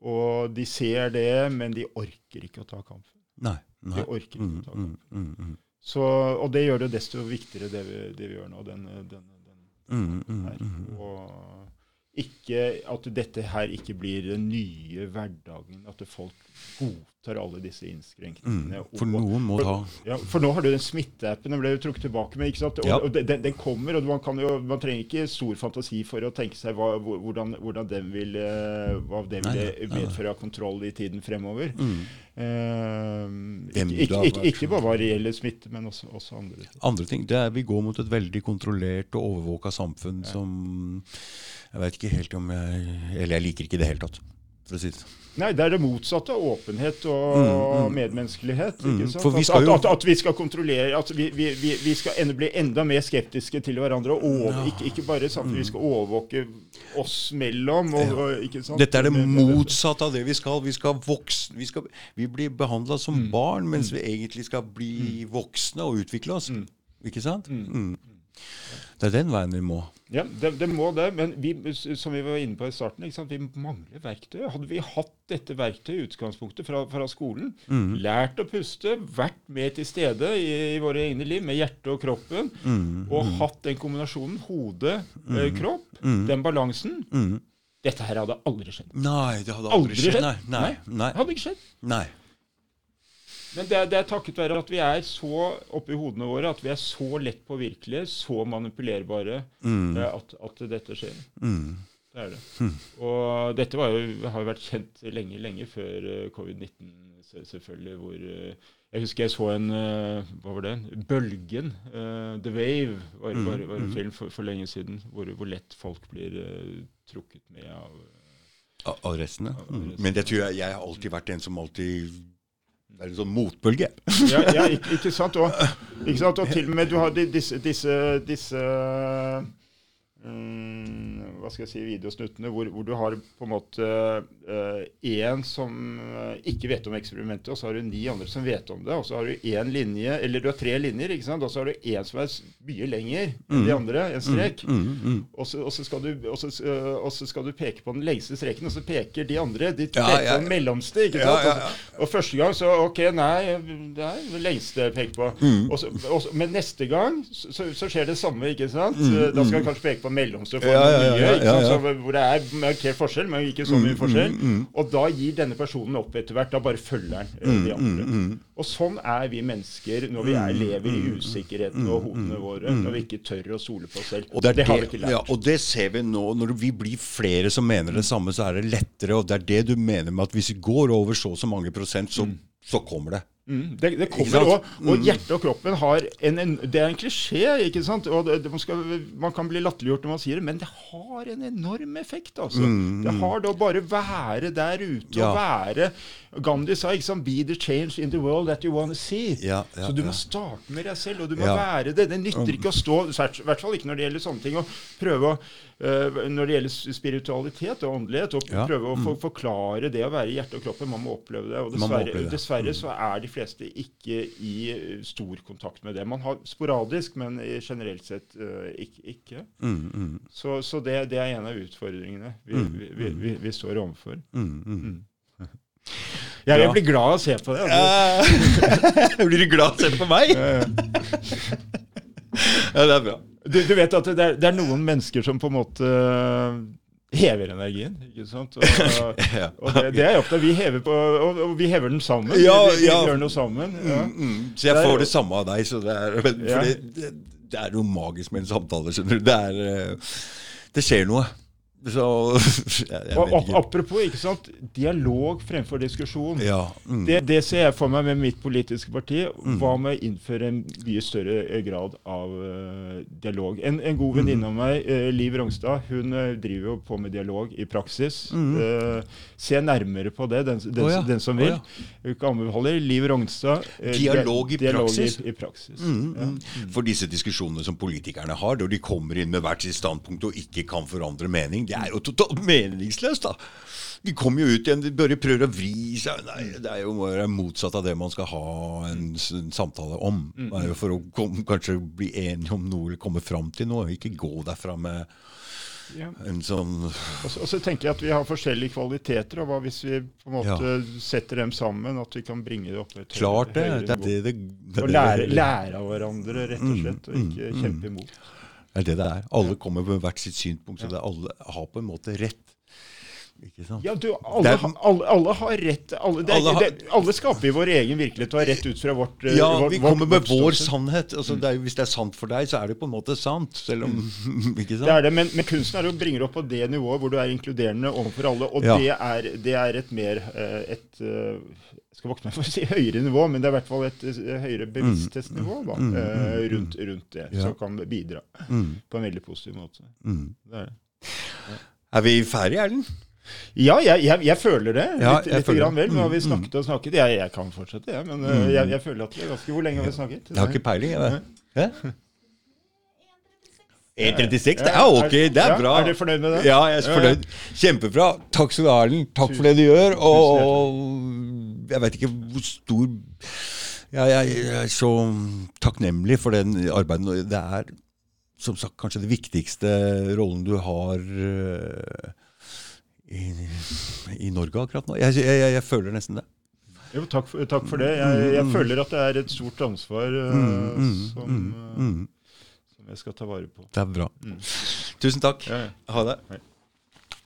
Og de ser det, men de orker ikke å ta kampen. Nei. nei. De orker ikke Mm, å ta mm, kampen. mm, mm. Så, og det gjør det desto viktigere, det vi, det vi gjør nå. Den, den, den, Mm, mm, her. mm. Og ikke at dette her ikke blir den nye hverdagen. At folk godtar alle disse innskrenkningene. Mm, for noen må ta ja, for nå har du den smitteappen. Den ble jo trukket tilbake med. ikke sant? Og, Ja. og den, den kommer, og man, kan jo, man trenger ikke stor fantasi for å tenke seg hva, hvordan, hvordan den vil, eh, hva det vil nei, nei, nei. medføre av kontroll i tiden fremover. mm. Eh, ikke, ikke, ikke, ikke bare hva gjelder smitte, men også, også andre ting. Andre ting, det er Vi går mot et veldig kontrollert og overvåka samfunn som Jeg vet ikke helt om jeg Eller jeg liker ikke i det hele tatt, det sånn. Nei, det er det motsatte åpenhet og Mm, mm. medmenneskelighet. Mm, vi At- at, at, vi skal kontrollere At vi, vi, vi, skal enda, bli enda mer skeptiske til hverandre. Og over, ikke, ikke bare samtidig, vi skal overvåke oss mellom. Og, og? Dette er det motsatte av det vi skal. Vi skal vokse, vi, skal, vi blir behandla som Mm. barn, mens vi egentlig skal bli voksne og utvikle oss. Mm. Ikke sant? Mm. Mm. Det er den veien vi må. Ja, det, det må det. Men vi, som vi var inne på i starten, vi mangler verktøy. Hadde vi hatt dette verktøyet i utgangspunktet fra, fra skolen, Mm. lært å puste, vært mer til stede i, i våre egne liv med hjertet og kroppen, Mm. og hatt den kombinasjonen hode, eh, kropp, Mm. den balansen Mm. Dette her hadde aldri skjedd. Nei, det hadde aldri, Aldri skjedd. skjedd. Nei, nei, nei, Det hadde ikke skjedd. nei. Men det, det er takket være at vi er så oppi hodene våre, at vi er så lett påvirkelige, så manipulerbare, Mm. eh, at, at dette skjer. Mm. Det er det. Og dette var jo, har jo vært kjent lenge, lenge før eh, covid-19, selvfølgelig. hvor... eh, jeg husker jeg så en Hva var det? Bølgen. Uh, The Wave var, Mm, var, var en mm. film for, for lenge siden hvor, hvor lett folk blir uh, trukket med av Av- Av resten, av, Av Mm. resten. Men det tror jeg jeg har alltid vært en som alltid Det er en sånn motbølge. ja, ja ikke, ikke, sant? Og, ikke, sant? Og, til og med du har disse, disse, disse um, hva skal jeg si, videosnuttene hvor, hvor, du har på en måte én uh, som ikke vet om eksperimentet, og så har du ni andre som vet om det. Og så har du én linje, eller du har tre linjer, ikke sant? og så har du én som er mye lenger enn de andre, en strek. Mm, mm, mm. Og, så, og, så du, og, så, og, så, skal du peke på den lengste streken, og så peker de andre de peker ja, ja. på den mellomste. ikke sant? Og, første gang så Ok, nei, det er den lengste jeg peker på. men neste gang så, så, skjer det samme, ikke sant? Da skal du kanskje peke på mellomste for mye. Så, hvor det er markert forskjell, men ikke så mye mm, forskjell. Mm, mm. Og da gir denne personen opp etter hvert. Da bare følger han eh, de andre. Og sånn er vi mennesker når vi er, lever i usikkerheten og hodene våre. Når vi ikke tør å stole på oss selv. Og det, det, har vi ikke lært. Ja, og det ser vi nå. Når vi blir flere som mener det samme, så er det lettere. Og det er det du mener med at hvis vi går over så og så mange prosent, så, så kommer det. Mm, det, det, kommer òg. og mm. hjertet og kroppen har en, en, Det er en klisjé, ikke sant? Og det, man, skal, man, kan bli latterliggjort når man sier det, men det har en enorm effekt. altså. Mm, det har det å bare være der ute ja. og være Gandhi sa ikke sant, 'be the change in the world that you want to see'. Ja, ja, så du må starte med deg selv, og du må være det. Det nytter ikke å stå, i hvert fall ikke når det gjelder sånne ting, og prøve å når det gjelder spiritualitet og åndelighet, og prøve å for, forklare det å være i hjertet og kroppen. Man må oppleve det. Og dessverre, det. dessverre så er de fleste ikke i stor kontakt med det. Man har sporadisk, men generelt sett uh, ikke. ikke. Mm, mm. Så, så det, det, er en av utfordringene vi, mm, vi, vi, vi står overfor. Jeg, jeg, blir glad av å se på det. Altså. blir du glad av å se på meg? ja, det er bra. Du, du vet at det er, det er, noen mennesker som på en måte hever energien. ikke sant? Og, og det, det, er jeg opptatt Vi hever på, og, og, vi hever den sammen. Ja, vi, vi, gjør noe sammen. Ja. Mm, mm. Så jeg får det samme av deg. så det er, for det, det, er noe magisk med en samtale. skjønner du. Det, er, eh, det skjer noe. Så, jeg, jeg og, apropos ikke sant, dialog fremfor diskusjon. Ja, mm. det, det, ser jeg for meg med mitt politiske parti. Mm. Hva med å innføre en mye større eh, grad av uh, dialog? En, en god venninne mm. av meg, uh, Liv Rongstad, hun uh, driver jo på med dialog i praksis. Mm. se nærmere på det, den, den, oh, ja. den som vil. Oh, ja. Anbefaler Liv Rongstad. dialog i dialog praksis? I, i praksis. Mm, For disse diskusjonene som politikerne har, når de kommer inn med hvert sitt standpunkt og ikke kan forandre mening det er jo totalt meningsløst, da. De kommer jo ut igjen, de bare prøver å vri seg. Nei, det er jo motsatt av det man skal ha en, en samtale om. Mm. For å kom, kanskje bli enige om noe eller komme fram til noe. Ikke gå derfra med ja. en sånn og så, og så, tenker jeg at vi har forskjellige kvaliteter. og hva Hvis vi på en måte ja. setter dem sammen, at vi kan bringe det opp et Klart det. det, det, det, Og lære, lære, av hverandre, rett og mm, slett, og ikke mm, kjempe imot. Det er det det er. Alle kommer med hvert sitt synspunkt, så det alle har på en måte rett. Ikke sant? Ja, du, alle, er, alle, alle har rett. Alle, det, alle, har, det, alle, skaper vår egen virkelighet og har rett ut fra vårt Ja, vår, vi kommer med vår, vår sannhet. Altså, det er, hvis det er sant for deg, så er det på en måte sant. Selv om, mm. ikke sant? Det er det, men, men kunsten er å bringe det opp på det nivået hvor du er inkluderende overfor alle. Og ja. det, er, det, er, et mer eh, et, eh, skal vokte meg for å si høyere nivå, men det er i hvert fall et høyere mm. bevissthetsnivå da, mm, mm, rundt, rundt, det, ja. som kan bidra på en veldig positiv måte. Det er, det. Ja. er vi ferdige, Erlend? Ja, jeg, jeg, jeg, føler det. Ja, litt, litt føler vel. Nå har vi snakket og snakket. Jeg, jeg kan fortsette, jeg. Men mm. jeg, føler at det er ganske Hvor lenge har vi snakket? Jeg har ikke peiling. Jeg, 1,36? Det er ok, det er bra. Er du fornøyd med det? Ja, jeg er fornøyd. Kjempebra. Takk skal du ha, Erlend. Takk for det du gjør. Og jeg veit ikke hvor stor jeg, jeg, er så takknemlig for den arbeidet. Det er som sagt kanskje det viktigste rollen du har uh, i, i, Norge akkurat nå. Jeg, jeg, jeg, føler nesten det. Jo, takk, for, takk for det. Jeg, mm. føler at det er et stort ansvar uh, mm, mm, som, uh, som, jeg skal ta vare på. Det er bra. Tusen takk. Ha det. Hei.